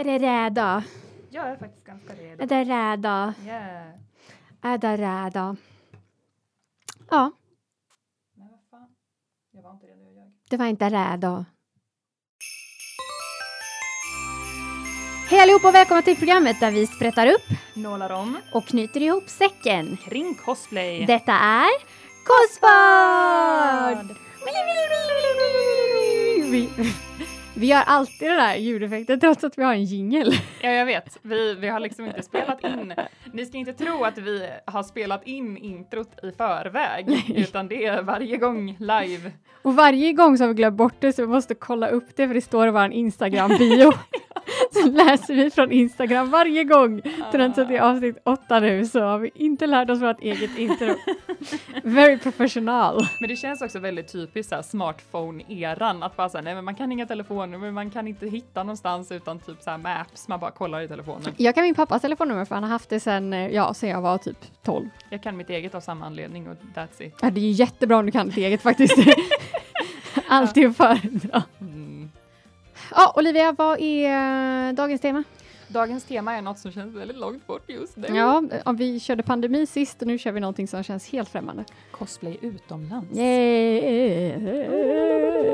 Är det räda? Jag är faktiskt ganska redo. Är det räda? Yeah. Är det räda? Ja, Men vad fan. Jag var inte redo, jag ljög. det var inte räda. Hej allihop och välkomna till programmet där vi sprättar upp Nålar om och knyter ihop säcken. kring cosplay. Detta är Kospad! Vi, gör alltid den där ljudeffekten trots att vi har en jingel. Ja, jag vet. Vi, vi har liksom inte spelat in. Ni ska inte tro att vi har spelat in introt i förväg, utan det är varje gång live. Och varje gång så har vi glömt bort det så vi måste kolla upp det för det står i vår Instagram-bio. så läser vi från Instagram varje gång. Trots att det är avsnitt åtta nu så har vi inte lärt oss vårt eget intro. Very professional. Men det känns också väldigt typiskt så här smartphone-eran, att bara säga nej men man kan inga telefonnummer, man kan inte hitta någonstans utan typ så här maps, man bara kollar i telefonen. Jag kan min pappas telefonnummer för han har haft det sen, eh, ja, sen jag var typ 12. Jag kan mitt eget av samma anledning och that's it. Ja, det är jättebra om du kan ditt eget faktiskt. Alltid att föredra. Ja, Olivia, vad är eh, dagens tema? Dagens tema är något som känns väldigt långt bort just nu. Ja, om vi körde pandemi sist och nu kör vi någonting som känns helt främmande. Cosplay utomlands. Yeah.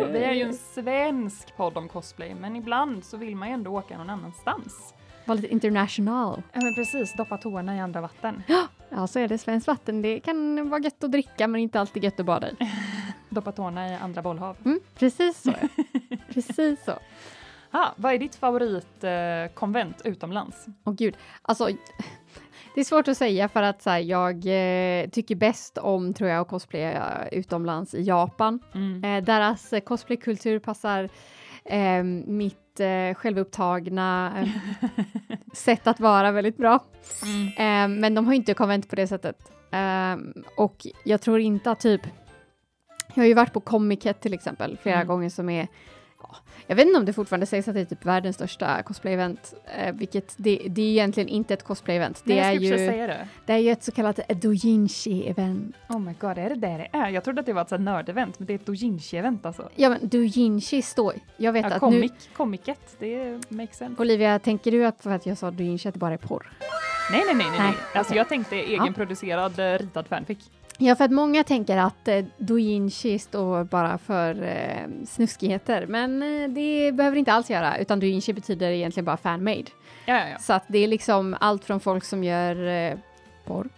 Vi är ju en svensk podd om cosplay, men ibland så vill man ju ändå åka någon annanstans. Var lite international. Ja men precis, doppa tårna i andra vatten. Ja, så är det. Svenskt vatten, det kan vara gött att dricka men inte alltid gött att bada i. Doppa tårna i andra bollhav. Mm, precis så. precis så. Ah, vad är ditt favoritkonvent eh, utomlands? Åh gud, alltså det är svårt att säga för att så här, jag eh, tycker bäst om, tror jag, att cosplaya utomlands i Japan. Mm. Eh, deras cosplaykultur passar eh, mitt eh, självupptagna eh, sätt att vara väldigt bra. Mm. Eh, men de har inte konvent på det sättet. Eh, och jag tror inte att typ, jag har ju varit på Comic-Con till exempel flera Mm. gånger som är ja, jag vet inte om det fortfarande sägs att det är typ världens största cosplay-event, eh, vilket det, det är egentligen inte ett cosplay-event. Det, är ju, det. det är ju ett så kallat doujinshi-event. Oh my god, är det det det är? Jag trodde att det var ett nördevent, men det är ett doujinshi-event alltså. Ja men doujinshi står, jag vet Ja, att comic, nu, comicet, det makes sense. Olivia, tänker du att för att jag sa doujinshi att det bara är porr? Nej, nej, nej, nej. Nej. Alltså okej. jag tänkte egenproducerad eh, ritad fanfic. Ja, för att många tänker att eh, doujinshi står bara för eh, snuskigheter, men eh, det behöver inte alls göra, utan doujinshi betyder egentligen bara fanmade. Ja, ja, ja. Så att det är liksom allt från folk som gör eh, porr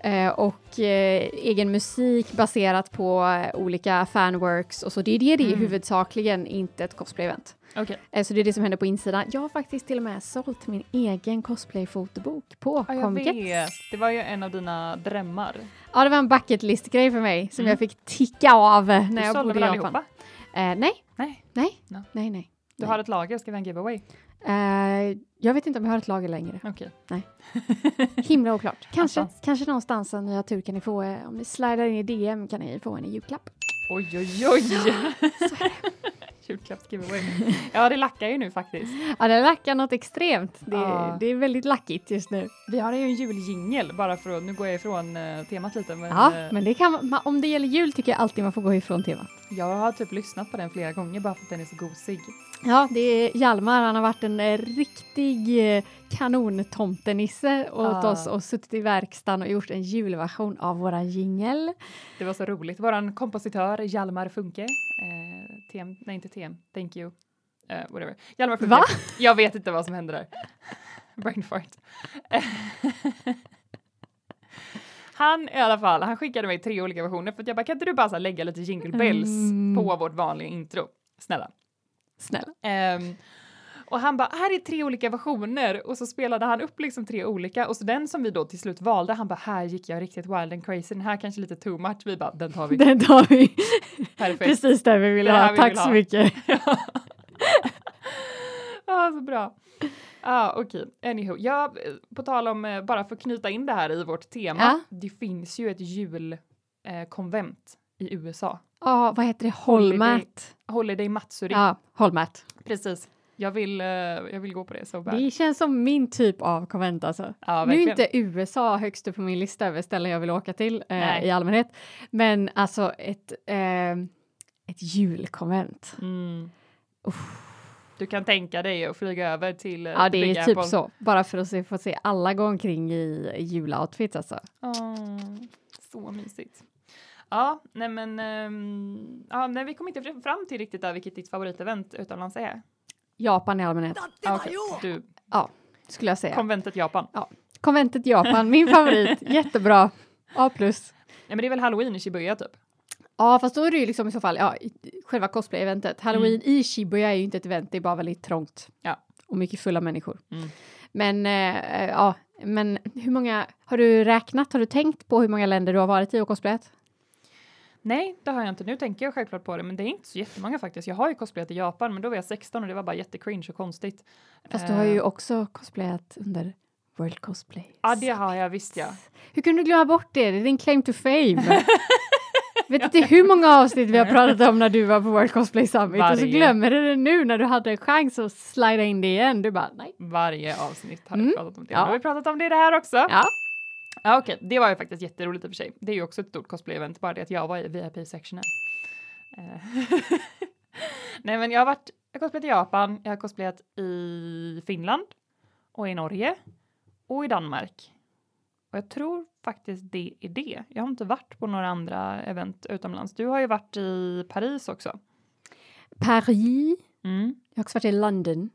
eh, och eh, egen musik baserat på eh, olika fanworks och så. Det är det det är Mm. huvudsakligen, inte ett cosplay-event. Okej. Eh, så det är det som händer på insidan. Jag har faktiskt till och med sålt min egen cosplay-fotobok på Ja, jag vet. Det var ju en av dina drömmar. Ja, det var en bucket list-grej för mig som Mm. jag fick ticka av när Du jag sålde bodde väl i Japan. allihopa? Eh, nej, Nej. nej, No. nej, nej. Du Nej. har ett lager, ska vi ha en giveaway? Eh, jag vet inte om jag har ett lager längre. Okej. Himla oklart. Kanske, Någonstans. kanske någonstans en nya tur kan ni få. Eh, om ni slidar in i DM kan ni få en i julklapp. Oj, oj, oj! Julklappsgiveaway. Ja, det lackar ju nu faktiskt. Ja, det lackar något extremt. Det, Ja. det är väldigt lackigt just nu. Vi har ju en juljingel bara för att, nu går jag ifrån eh, temat lite, men Ja, eh, men det kan man, om det gäller jul tycker jag alltid man får gå ifrån temat. jag har typ lyssnat på den flera gånger bara för att den är så gosig. Ja, det är Hjalmar. Han har varit en eh, riktig eh, kanontomtenisse åt Ja. oss och suttit i verkstaden och gjort en julversion av våran jingel. Det var så roligt. Våran kompositör Hjalmar Funke, eh, TM, nej inte TM, thank you, eh, whatever. Hjalmar Funke. Va? Jag vet inte vad som hände där. Brain fart. Han i alla fall, han skickade mig tre olika versioner för att jag bara kan inte du bara lägga lite jingle bells Mm. på vårt vanliga intro? Snälla. Snälla. Ehm, och han bara, här är tre olika versioner och så spelade han upp liksom tre olika och så den som vi då till slut valde, han bara, här gick jag riktigt wild and crazy, den här kanske lite too much, vi bara, den tar vi. Den tar vi. Perfekt. Precis där vi ville ha. vi Tack vill så ha. mycket. Ja, så bra. Ah, Okej, anywho. Ja, på tal om, eh, bara för att knyta in det här i vårt tema, Ja. det finns ju ett julkonvent eh, i USA. Ja, vad heter det? Holmat. Holiday Matsuri. Ja, Holmat. Precis. Jag vill, eh, jag vill gå på det så bad. Det känns som min typ av konvent alltså. Ja, nu är inte USA högst upp på min lista över ställen jag vill åka till eh, i allmänhet. Men alltså ett, eh, ett julkonvent. Mm. Du kan tänka dig att flyga över till eh, Ja, det är typ så. Bara för att se, få se alla gå omkring i juloutfits alltså. Åh, så mysigt. Ja, nej men, ehm, ja, nej, vi kom inte fram till riktigt där vilket ditt favoritevent utomlands är. Japan i allmänhet, Ah, okej. Du, skulle jag säga. konventet Japan. Konventet Japan, min favorit. Jättebra. A plus. Nej men det är väl halloween i Shibuya typ? Ja, fast då är det ju liksom i så fall ja, själva cosplay-eventet. Halloween i Shibuya är ju inte ett event, det är bara väldigt trångt. Ja. Och mycket fulla människor. Mm. Men eh, ja, men hur många, har du räknat, har du tänkt på hur många länder du har varit i och cosplayat? Nej, det har jag inte. Nu tänker jag självklart på det, men det är inte så jättemånga faktiskt. Jag har ju cosplayat i Japan, men då var jag 16 och det var bara jättecringe och konstigt. Fast du har ju Eh, också cosplayat under World Cosplay. Ja, det har jag visst ja. Hur kunde du glömma bort det? Det är din claim to fame. Vet inte hur många avsnitt vi har pratat om när du var på World Cosplay Summit och så Varje. glömmer du det nu när du hade en chans att slida in det igen. Du bara nej. Varje avsnitt har Mm, vi pratat om det. ja. Nu har vi pratat om det det här också. Ja. Ja, okej, det var ju faktiskt jätteroligt i och för sig. Det är ju också ett stort cosplay-event, bara det att jag var i VIP-sectionen. Eh, Nej, men jag har varit, jag har cosplayat i Japan, jag har cosplayat i Finland och i Norge och i Danmark. Och jag tror faktiskt det är det. Jag har inte varit på några andra event utomlands. Du har ju varit i Paris också. Paris. Mm. Jag har också varit i London.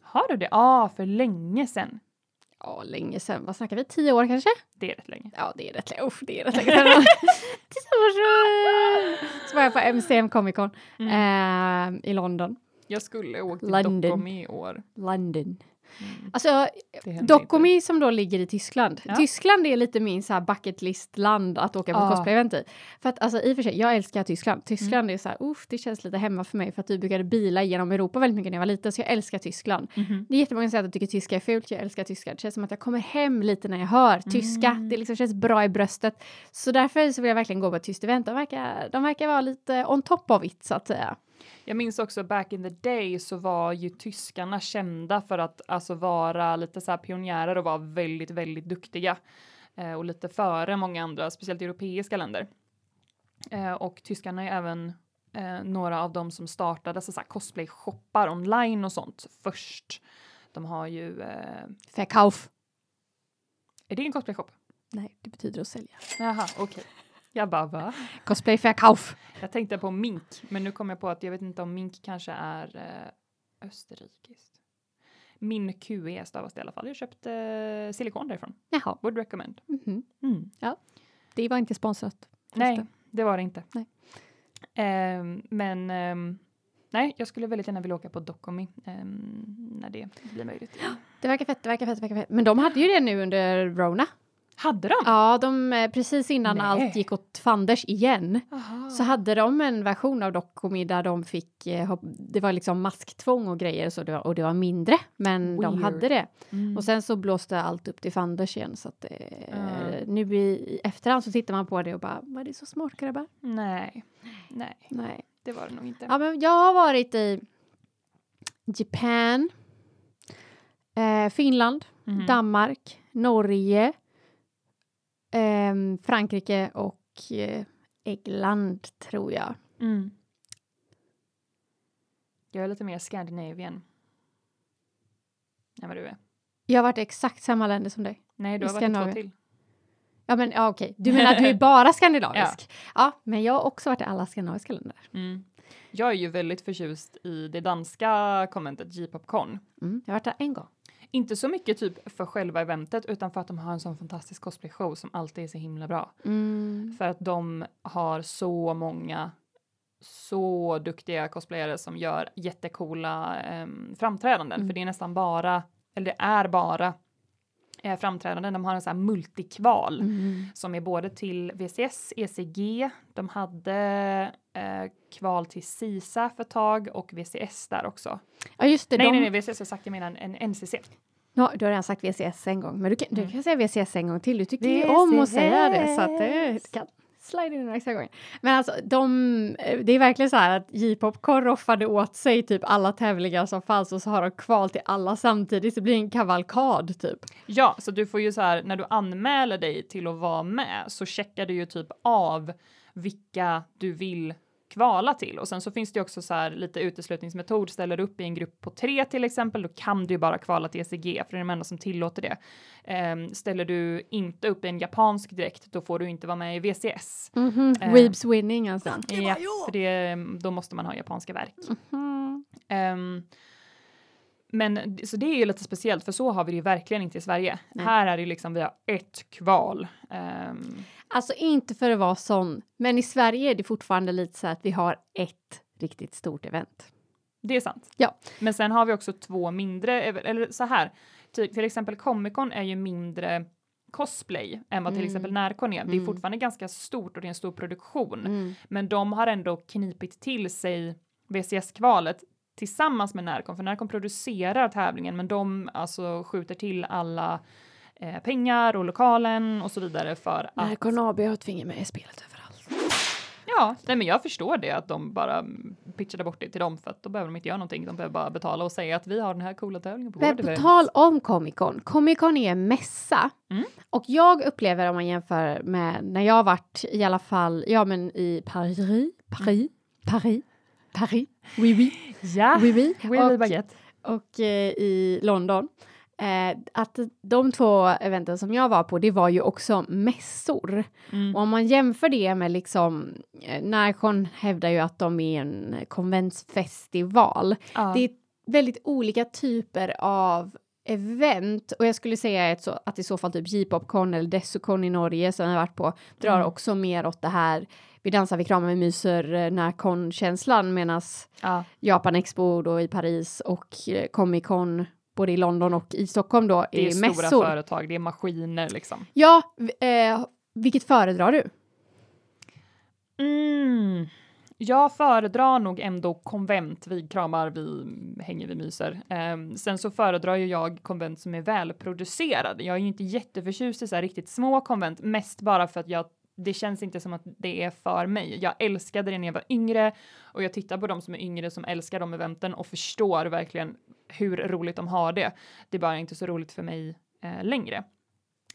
Har du det? Ja, ah, för länge sedan. Ja, länge sedan. Vad snackar vi? Tio år kanske? Det är rätt länge. Ja, det är rätt länge. Uff, det är rätt länge sedan. Så var jag på MCM Comic Con Mm. eh, i London. Jag skulle åkt till London. Docomi i år. London. Mm. Alltså, Docomi som då ligger i Tyskland. Ja. Tyskland är lite min så här bucket list land att åka på Ah. cosplay-event i. För att alltså i och för sig, jag älskar Tyskland. Tyskland Mm. är så här, uff, det känns lite hemma för mig för att vi brukade bila genom Europa väldigt mycket när jag var liten, så jag älskar Tyskland. Mhm. Det är jättemånga som säger att jag tycker tyska är fult, jag älskar tyska. Det känns som att jag kommer hem lite när jag hör tyska. Mm. Det liksom känns bra i bröstet. Så därför så vill jag verkligen gå på ett tyskt event. De verkar, de verkar vara lite on top of it så att säga. Jag minns också back in the day så var ju tyskarna kända för att alltså vara lite så här pionjärer och vara väldigt, väldigt duktiga. Eh, och lite före många andra, speciellt europeiska länder. Eh, och tyskarna är även eh, några av dem som startade så så cosplay-shoppar online och sånt först. De har ju, eh, Verkauf. är det en cosplay-shop? Nej, det betyder att sälja. Jaha, okej. Jag bara, va? Cosplay Verkauf. Jag tänkte på mink, men nu kom jag på att jag vet inte om mink kanske är eh, österrikiskt. Min QE stavas det i alla fall. Jag köpte eh, silikon därifrån. Jaha. Would recommend. Mhm. Mm. Det var inte sponsrat. Nej, det var det inte. Nej. Ehm, men ehm, nej, jag skulle väldigt gärna vilja åka på Docomi ehm, när det blir möjligt. Det verkar fett, det verkar fett, det verkar fett. Men de hade ju det nu under Rona. Hade de? Ja, de, eh, precis innan Nej. allt gick åt fanders igen Aha. så hade de en version av Docomi där de fick, eh, det var liksom masktvång och grejer så det var, och det var mindre, men de Weird. hade det. Mm. Och sen så blåste allt upp till fanders igen så att Mm. nu i, i efterhand så tittar man på det och bara, var det så smart grabbar? Nej, nej, Nej. det var det nog inte. Ja, men jag har varit i Japan, eh, Finland, Mhm. Danmark, Norge, ehm, Frankrike och eh, England tror jag. Mm. Jag är lite mer Scandinavian. än vad du är. Jag har varit i exakt samma länder som dig. Nej, du har varit i två till. Ja, men ja, okej. Du menar att du är bara skandinavisk? ja. men jag har också varit i alla skandinaviska länder. Mm. Jag är ju väldigt förtjust i det danska konventet J-popcorn. Mm, jag har varit där en gång. Inte så mycket typ för själva eventet utan för att de har en sån fantastisk cosplay-show som alltid är så himla bra. Mm. För att de har så många så duktiga cosplayare som gör jättekola em, framträdanden. Mm. För det är nästan bara, eller det är bara eh, framträdanden. De har en sån här multikval Mm. som är både till VCS, ECG, de hade eh, kval till SISA för ett tag och VCS där också. Ja, just det. nej, de... nej, nej, VCS har sagt jag menar en, en NCC. Ja, du har redan sagt VCS en gång, men du kan, du Mm. kan säga VCS en gång till. Du tycker ju om att säga det, så att det kan slide in nästa gång. Men alltså, de, eh, det är verkligen så här att J-popcorn roffade åt sig typ alla tävlingar som fanns och så har de kval till alla samtidigt. Så det blir en kavalkad typ. Ja, så du får ju så här när du anmäler dig till att vara med så checkar du ju typ av vilka du vill kvala till och sen så finns det också så här lite uteslutningsmetod. Ställer du upp i en grupp på tre till exempel, då kan du ju bara kvala till ECG för det är de enda som tillåter det. Um, ställer du inte upp i en japansk dräkt, då får du inte vara med i VCS. Mm -hmm. Eh. Weebs winning alltså. Ja, för det, då måste man ha japanska verk. Mm Um, men så det är ju lite speciellt för så har vi det ju verkligen inte i Sverige. Nej. Här är det liksom vi har ett kval. Um, Alltså inte för att vara sån, men i Sverige är det fortfarande lite så att vi har ett riktigt stort event. det är sant. Ja. Men sen har vi också två mindre, eller så här, typ, till exempel Comic Con är ju mindre cosplay än vad till Mm. exempel Närcon är. Det är Mm. fortfarande ganska stort och det är en stor produktion. Mm. Men de har ändå knipit till sig VCS-kvalet tillsammans med Närcon, för Närcon producerar tävlingen, men de alltså skjuter till alla eh, pengar och lokalen och så vidare för att... Närcon AB har ett finger med i spelet överallt. Ja, nej men jag förstår det att de bara mm, pitchade bort det till dem för att då behöver de inte göra någonting. De behöver bara betala och säga att vi har den här coola tävlingen på Men på tal om Comic Con, Comic Con är en mässa. Mm. Och jag upplever om man jämför med när jag varit i alla fall, ja men i Paris, Paris, Paris, Paris, oui oui, Ja, oui oui, oui, oui, och, baguette. och eh, i London. Eh, att de två eventen som jag var på, det var ju också mässor. Mm. Och om man jämför det med liksom, eh, Närcon hävdar ju att de är en konventsfestival. Ja. Det är väldigt olika typer av event och jag skulle säga ett så, att i så fall typ J-popcon eller Dessucon i Norge som jag varit på drar Mm. också mer åt det här vi dansar, vi kramar, vi myser, eh, Närcon-känslan medan ja. Japan Expo då i Paris och eh, Comic Con både i London och i Stockholm då Det är är stora mässor. företag, det är maskiner liksom. Ja, eh, vilket föredrar du? Mm. Jag föredrar nog ändå konvent, vi kramar, vi hänger, vi myser. Ehm, sen så föredrar ju jag konvent som är välproducerade. Jag är ju inte jätteförtjust i så riktigt små konvent, mest bara för att jag det känns inte som att det är för mig. Jag älskade det när jag var yngre och jag tittar på de som är yngre som älskar de eventen och förstår verkligen hur roligt de har det. Det är bara inte så roligt för mig eh, längre.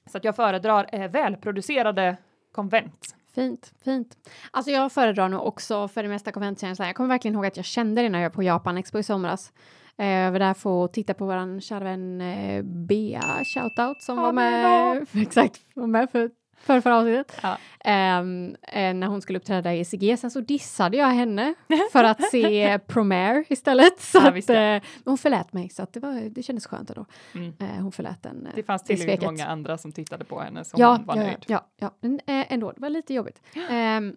Så att jag föredrar eh, välproducerade konvent. Fint, fint. Alltså jag föredrar nog också för det mesta konventkänslan. Jag kommer verkligen ihåg att jag kände det när jag var på Japan Expo i somras. Eh, Jag var där för att titta på vår kära vän eh, Bea, shoutout, som Ja, var med, exakt, var med för för förra avsnittet. Ja. Eh, när hon skulle uppträda i ECG. Sen så dissade jag henne för att se Promare istället. Så Ja, att, men hon förlät mig så att det, var, det kändes skönt ändå. Mm. Eh, hon förlät den. eh, Det fanns det tillräckligt sveket. många andra som tittade på henne som Ja, var ja, nöjd. ja, ja, men ändå, det var lite jobbigt. Ehm,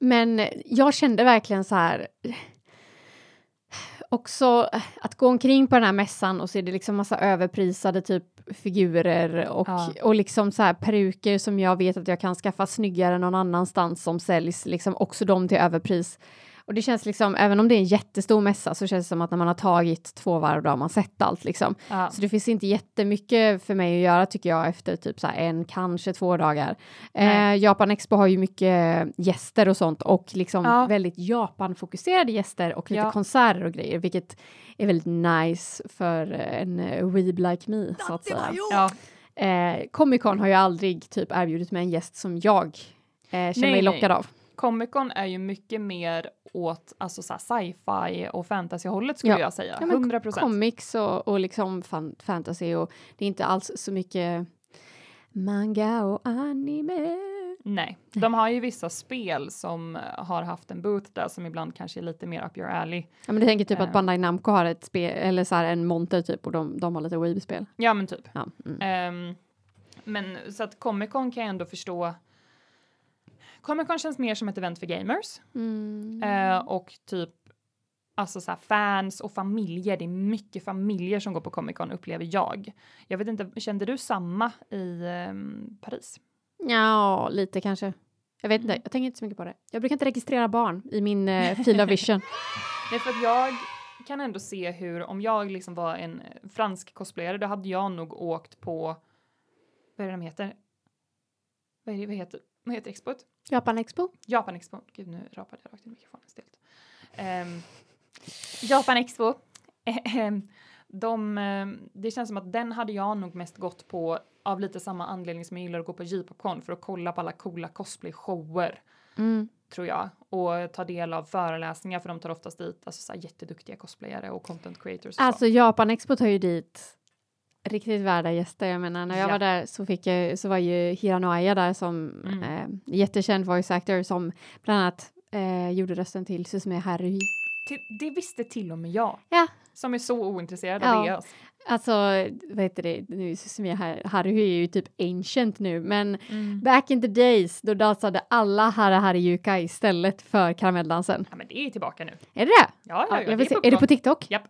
men jag kände verkligen så här också att gå omkring på den här mässan och se det liksom massa överprisade typ figurer och, Ja. och liksom så här peruker som jag vet att jag kan skaffa snyggare någon annanstans som säljs liksom också de till överpris. Och det känns liksom, även om det är en jättestor mässa så känns det som att när man har tagit två varv då har man sett allt liksom. Ja. Så det finns inte jättemycket för mig att göra tycker jag efter typ så här en, kanske två dagar. Eh, Nej. Japan Expo har ju mycket gäster och sånt och liksom Ja. väldigt Japan-fokuserade gäster och lite Ja. konserter och grejer, vilket är väldigt nice för en weeb like me så att säga. Ja. Eh, Comic Con har ju aldrig typ erbjudit mig en gäst som jag eh, känner Nej, mig nej. lockad av. Comic Con är ju mycket mer åt alltså så sci-fi och fantasy-hållet skulle Ja. jag säga. Ja, men 100 procent. Comics och, och liksom fan, fantasy och det är inte alls så mycket manga och anime. Nej, de har ju vissa spel som har haft en booth där som ibland kanske är lite mer up your alley. Ja, men du tänker typ att Eh. Bandai Namco har ett spel, eller så här en monter typ, och de, de har lite weeb-spel. Ja, men typ. Ja, mm. Ehm, men så att Comic Con kan jag ändå förstå. Comic Con känns mer som ett event för gamers Mm. eh, och typ alltså så här fans och familjer. Det är mycket familjer som går på Comic Con upplever jag. Jag vet inte, kände du samma i ehm, Paris? Ja, lite kanske. Jag vet inte, jag tänker inte så mycket på det. Jag brukar inte registrera barn i min uh, field of vision. Nej, för att jag kan ändå se hur om jag liksom var en eh, fransk cosplayare, då hade jag nog åkt på vad är det de heter? Vad, det, vad heter vad heter expot? Japan Expo? Japan Expo. Gud, nu rapade jag rakt i mikrofonen stelt. Um, Japan Expo. Ehm, De, ehm, det känns som att den hade jag nog mest gått på av lite samma anledning som jag gillar att gå på J-popcorn för att kolla på alla coola cosplay-shower Mm. tror jag. och ta del av föreläsningar för de tar oftast dit alltså, så jätteduktiga cosplayare och content creators. Och Alltså så. Japan Expo tar ju dit riktigt värda gäster. Jag menar när jag Ja. var där så fick jag, så var ju Hirano Aya där som Mm. eh, jättekänd voice actor som bland annat eh, gjorde rösten till Susume Haruhi. Till, det visste till och med jag. Ja. Som är så ointresserad Ja. av EAS. Alltså, vad heter det, nu Susume Har- Haruhi är ju typ ancient nu, men Mm. back in the days då dansade alla Hara Hariyuka istället för karamelldansen. Ja, men det är tillbaka nu. Är det det? Ja, ja, Ja, ja, jag det är, Är det på. TikTok? Japp.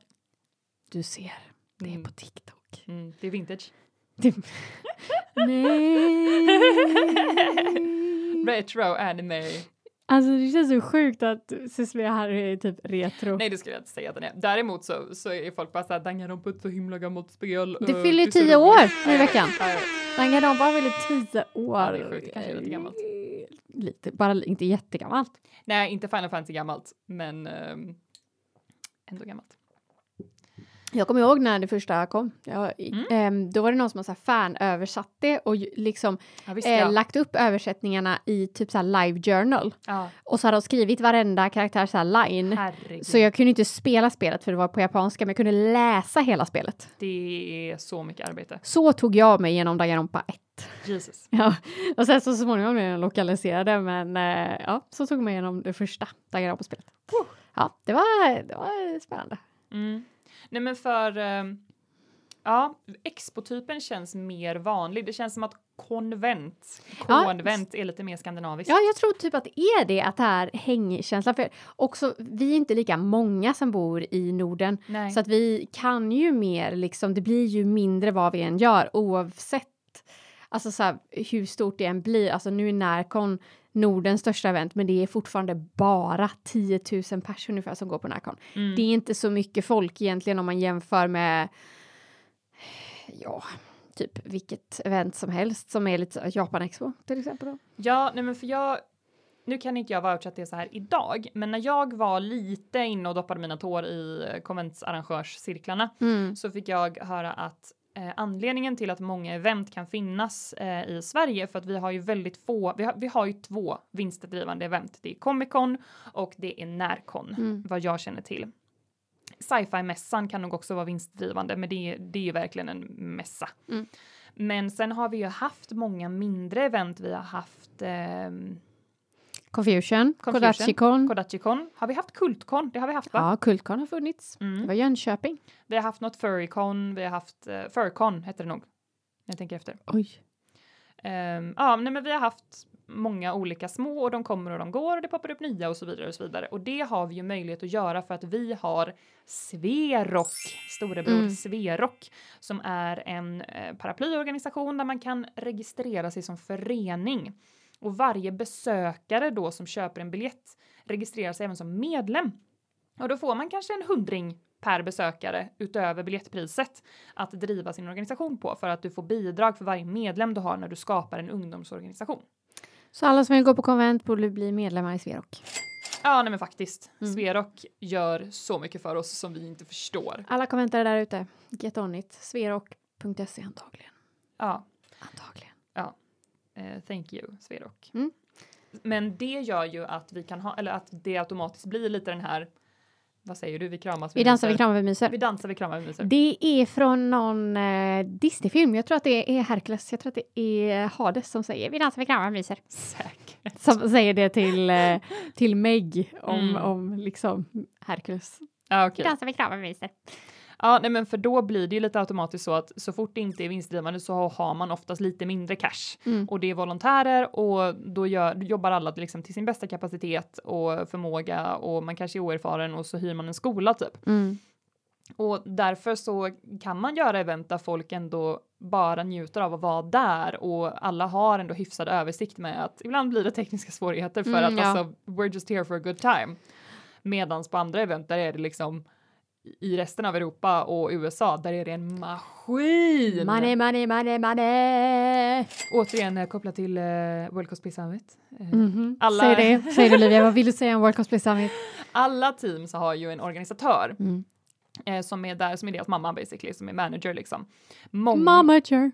Du ser, det är Mm. på TikTok. Mm, det är vintage. Nej. Retro anime. Alltså det känns så sjukt att Susume Haruhi är typ retro. Nej, det skulle jag inte säga att den är. Däremot så, så är folk bara såhär, Danganronpa är ett så himla gammalt spel. Det eh, fyller ju tio roligt." år nu i veckan. Danganronpa fyller tio år. Ja, det är sjukt. Kanske lite gammalt. Lite, bara inte jättegammalt. Nej, inte Final Fantasy gammalt, men ehm, ändå gammalt. Jag kommer ihåg när det första kom. Jag, Mm. ehm, då var det någon som har så här fan översatt det och liksom Ja, visst eh, ja. lagt upp översättningarna i typ så live journal. ja. Och så har de skrivit varenda karaktär så line. Herregud. Så jag kunde inte spela spelet för det var på japanska, men jag kunde läsa hela spelet. Det är så mycket arbete. Så tog jag mig igenom Danganronpa 1. Jesus. Ja, och sen så småningom blev den lokaliserade, men eh, ja, så tog man igenom det första Danganronpa-spelet. Ja, det var, det var spännande. Mm. Nej men för, ehm, ja, expotypen känns mer vanlig. Det känns som att konvent, Ja. konvent är lite mer skandinaviskt. Ja, jag tror typ att det är det, att det här hängkänslan, för också vi är inte lika många som bor i Norden, Nej. så att vi kan ju mer liksom, det blir ju mindre vad vi än gör oavsett Alltså så här, hur stort det än blir, alltså nu är Närcon Nordens största event, men det är fortfarande bara 10 000 personer ungefär som går på Närcon. Mm. Det är inte så mycket folk egentligen om man jämför med ja, typ vilket event som helst som är lite Japan Expo till exempel. Då. Ja, nej men för jag, nu kan inte jag voucha att det är så här idag, men när jag var lite inne och doppade mina tår i konventsarrangörscirklarna Mm. så fick jag höra att anledningen till att många event kan finnas eh, i Sverige för att vi har ju väldigt få, vi har, vi har ju två vinstdrivande event. Det är Comic Con och det är Närcon, Mm. vad jag känner till. Sci-fi-mässan kan nog också vara vinstdrivande, men det, är- det är ju verkligen en mässa. Mm. Men sen har vi ju haft många mindre event. Vi har haft ehm, Confusion, Confusion. Kodachikon. Kodachikon. Har vi haft Kultkon? Det har vi haft va? Ja, Kultkon har funnits. Det Mm. var Jönköping. Vi har haft något Furrycon, vi har haft uh, Furcon heter det nog. Jag tänker efter. Oj. Ehm, ja, nej, men vi har haft många olika små och de kommer och de går och det poppar upp nya och så vidare och så vidare. Och det har vi ju möjlighet att göra för att vi har Sverok, storebror Mm. Sverok, som är en eh, paraplyorganisation där man kan registrera sig som förening. Och varje besökare då som köper en biljett registrerar sig även som medlem. Och då får man kanske en hundring per besökare utöver biljettpriset att driva sin organisation på för att du får bidrag för varje medlem du har när du skapar en ungdomsorganisation. Så alla som vill gå på konvent borde bli medlemmar i Sverok. Ja, nej men faktiskt. Mm. Sverok gör så mycket för oss som vi inte förstår. Alla kommentare där ute, get on it. Sverok.se antagligen. Ja, Antagligen. Eh, thank you Sverok. Mm. Men det gör ju att vi kan ha, eller att det automatiskt blir lite den här, vad säger du, vi kramas, Vi dansar, vi myser. kramar, vi myser. Vi dansar, vi kramar, vi myser. Det är från någon eh, Disney-film. Jag tror att det är Hercules. Jag tror att det är Hades som säger vi dansar, vi kramar, vi myser. Säkert. Som säger det till, eh, till Meg om, Mm. om liksom Hercules. Ja, Vi okej. dansar, vi kramar, vi myser. Ja, nej, men för då blir det ju lite automatiskt så att så fort det inte är vinstdrivande så har man oftast lite mindre cash Mm. och det är volontärer och då gör, jobbar alla liksom till sin bästa kapacitet och förmåga och man kanske är oerfaren och så hyr man en skola typ. Mm. Och därför så kan man göra event där folk ändå bara njuter av att vara där och alla har ändå hyfsad översikt med att ibland blir det tekniska svårigheter för Mm, att ja. alltså we're just here for a good time. Medans på andra event där är det liksom i resten av Europa och USA där är det en maskin. Money, money, money, money. Återigen eh, kopplat till uh, World Cosplay Summit. Eh, Mhm. Alla- Säg det, säg det Olivia. Vad vill du säga om World Cosplay Summit? Alla teams har ju en organisatör Mm. eh, som är där, som är deras mamma basically, som är manager liksom. Många, Momager.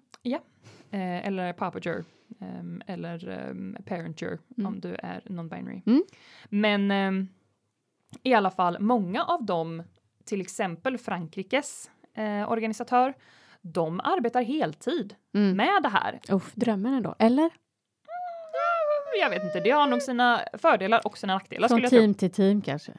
Eh, eller papager ehm, eller um, parenture Mm. om du är non-binary. Mm. Men ehm, i alla fall många av dem, till exempel Frankrikes eh, organisatör, de arbetar heltid Mm. med det här. Uff, drömmen ändå. Eller? Jag vet inte, det har nog sina fördelar och sina nackdelar Från team till team kanske.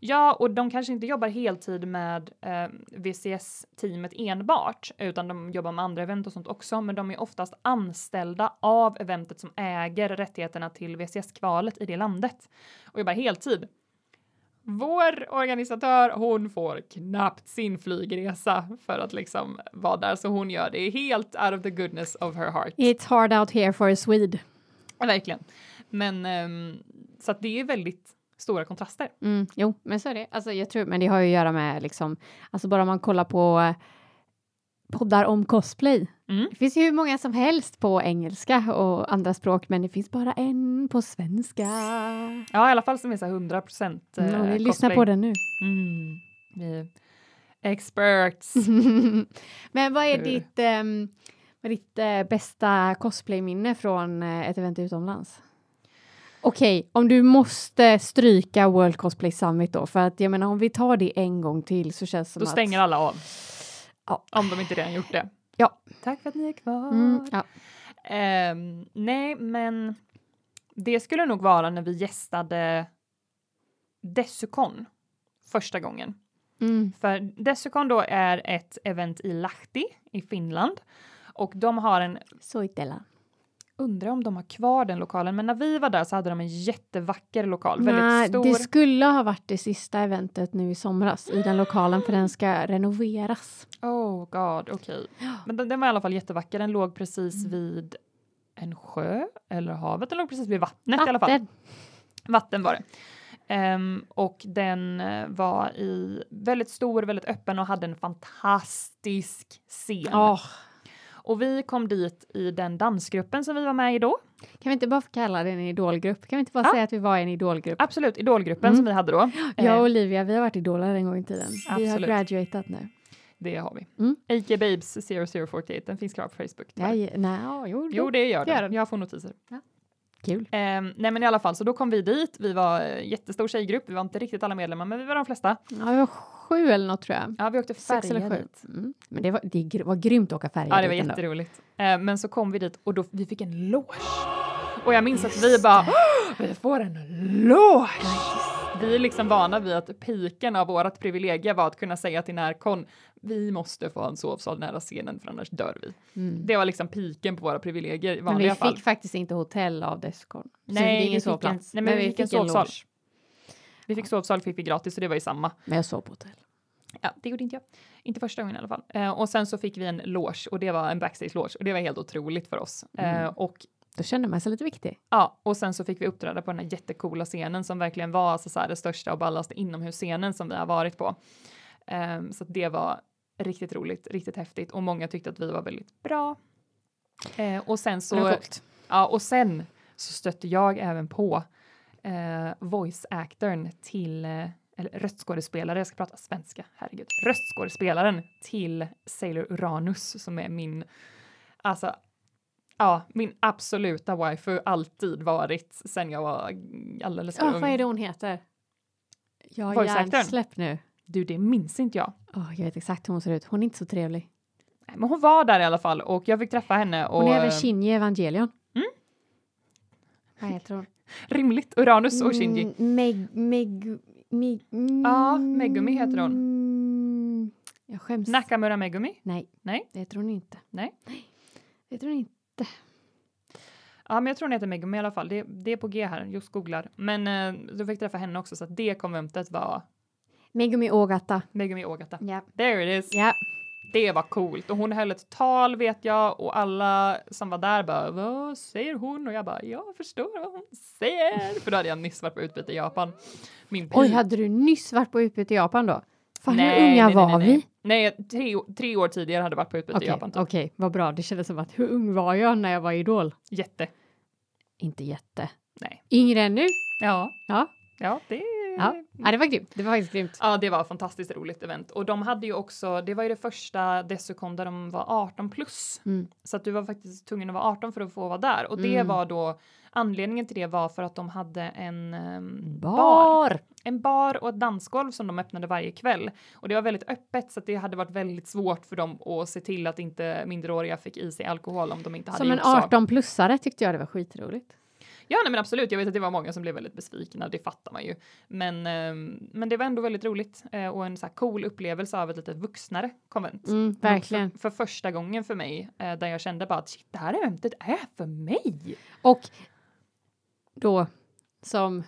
Ja, och de kanske inte jobbar heltid med eh, VCS-teamet enbart, utan de jobbar med andra event och sånt också, men de är oftast anställda av eventet som äger rättigheterna till VCS-kvalet i det landet och jobbar heltid. Vår organisatör, hon får knappt sin flygresa för att liksom vara där, så hon gör det helt out of the goodness of her heart. It's hard out here for a Swede. Verkligen. Men ehm, så att det är väldigt stora kontraster. Mm, jo, men så är det. Alltså, jag tror, men det har ju att göra med liksom, alltså bara om man kollar på poddar om cosplay. Mm. Det finns ju hur många som helst på engelska och andra språk, men det finns bara en på svenska. Ja, i alla fall som är så här 100 procent Mm, eh, lyssnar cosplay. på den nu. Mm. Vi experts. men vad är Hur? ditt, vad är ditt eh, bästa cosplayminne från eh, ett event utomlands? Okej, om du måste stryka World Cosplay Summit då, för att jag menar om vi tar det en gång till så känns det som Då att... stänger alla av. Ja. Om de inte redan gjort det. Ja. Tack för att ni är kvar. Mm, ja. Ehm, nej, men det skulle nog vara när vi gästade Dessucon första gången. Mm. För Dessucon då är ett event i Lahti i Finland och de har en Så Itella. Undrar om de har kvar den lokalen, men när vi var där så hade de en jättevacker lokal, väldigt Nej, stor. det skulle ha varit det sista eventet nu i somras i den lokalen för den ska renoveras. Oh god, okej. Men den, den var i alla fall jättevacker. Den låg precis Mm. vid en sjö eller havet. Den låg precis vid vattnet i alla fall. Vatten. Vatten var det. Ehm, och den eh, var i väldigt stor, väldigt öppen och hade en fantastisk scen. Åh, Och vi kom dit i den dansgruppen som vi var med i då. kan vi inte bara kalla det en idolgrupp? Kan vi inte bara Ja. säga att vi var i en idolgrupp? Absolut, idolgruppen Mm. som vi hade då. Jag och Eh, Olivia, vi har varit idoler en gång i tiden. Vi har Absolut. graduatat nu. det har vi. Mm. AK Babes 0048, den finns klar på Facebook. Ja, ja, nej, ja, jo, Jo, det gör den. Jag får notiser. kul. Ehm, nej men i alla fall, så då kom vi dit. Vi var eh, jättestor tjejgrupp. Vi var inte riktigt alla medlemmar, men vi var de flesta. Ja, sju eller något tror jag. Ja, vi åkte eller färja sju. dit. Mm. Men det var, det var grymt att åka färja Ja, det var ändå. jätteroligt. Eh, men så kom vi dit och då, vi fick en loge. Och jag minns att vi bara, "Åh, vi får en loge! Vi är liksom vana vid att piken av vårt privilegie var att kunna säga till Närcon, vi måste få en sovsal nära scenen för annars dör vi. Mm. Det var liksom piken på våra privilegier i Men vanliga vi fall. fick faktiskt inte hotell av Descon. Nej, vi fick en- nej, men vi fick en sovsal. loge. Vi fick sovsal fick vi gratis så det var ju samma. Men jag sov på hotell. Ja, det gjorde inte jag. Inte första gången i alla fall. Eh, och sen så fick vi en loge och det var en backstage-loge och det var helt otroligt för oss. Eh, Mm. och Då kände man sig lite viktig. ja, och sen så fick vi uppträda på den här jättecoola scenen som verkligen var alltså, så här, det största och ballaste inomhusscenen som vi har varit på. Eh, så det var riktigt roligt, riktigt häftigt och många tyckte att vi var väldigt bra. Eh, och sen så, ja, och sen så stötte jag även på eh, voice actorn till eh, eller röstskådespelare, jag ska prata svenska, herregud, röstskådespelaren till Sailor Uranus som är min, alltså, ja, min absoluta waifu alltid varit sen jag var alldeles för Ja, ung. vad är det hon heter? Jag har hjärnsläpp nu. Du, det minns inte jag. Åh, jag vet exakt hur hon ser ut. Hon är inte så trevlig. Nej, Men hon var där i alla fall och jag fick träffa henne och Hon är även Shinji Evangelion. Mm. Vad heter hon? Rimligt, Uranus och Shinji. Mm, Meg... Meg... Meg... Ja, Megumi heter hon. Mm, Jag skäms. Nakamura Megumi. Nej. Nej. Det heter hon inte. Nej. Det heter hon inte. Ja, men jag tror hon heter Megumi i alla fall. Det, det är på G här, just googlar. Men eh, du fick träffa henne också så att det konventet var Megumi Ogata. Megumi Ogata. Ja. There it is. Ja. Det var coolt och hon höll ett tal vet jag och alla som var där bara vad säger hon? Och jag bara jag förstår vad hon säger. För då hade jag nyss varit på utbyte i Japan. Min Oj, hade du nyss varit på utbyte i Japan då? Fan, Nej, hur unga nej, var nej, vi? Nej, tre, tre år tidigare hade jag varit på utbyte Okej, i Japan. Typ. okej, vad bra. Det kändes som att hur ung var jag när jag var idol? Jätte. Inte jätte. Nej. Yngre än nu? Ja. Ja. Ja, det Ja. ja, det var grymt. Det var faktiskt grymt. Ja, det var fantastiskt roligt event och de hade ju också, det var ju det första Dessucon där de var 18 plus. Mm. Så att du var faktiskt tvungen att vara 18 för att få vara där och det Mm. var då anledningen till det var för att de hade en ehm, bar. Bar! En bar och ett dansgolv som de öppnade varje kväll och det var väldigt öppet så att det hade varit väldigt svårt för dem att se till att inte minderåriga fick i sig alkohol om de inte hade Som en gjort så. 18-plussare tyckte jag det var skitroligt. Ja, nej, men absolut. Jag vet att det var många som blev väldigt besvikna. Det fattar man ju. Men, ehm, men det var ändå väldigt roligt eh, och en så här cool upplevelse av ett lite vuxnare konvent. Mm, verkligen. För, för första gången för mig eh, där jag kände bara att shit, det här eventet är för mig. Och då som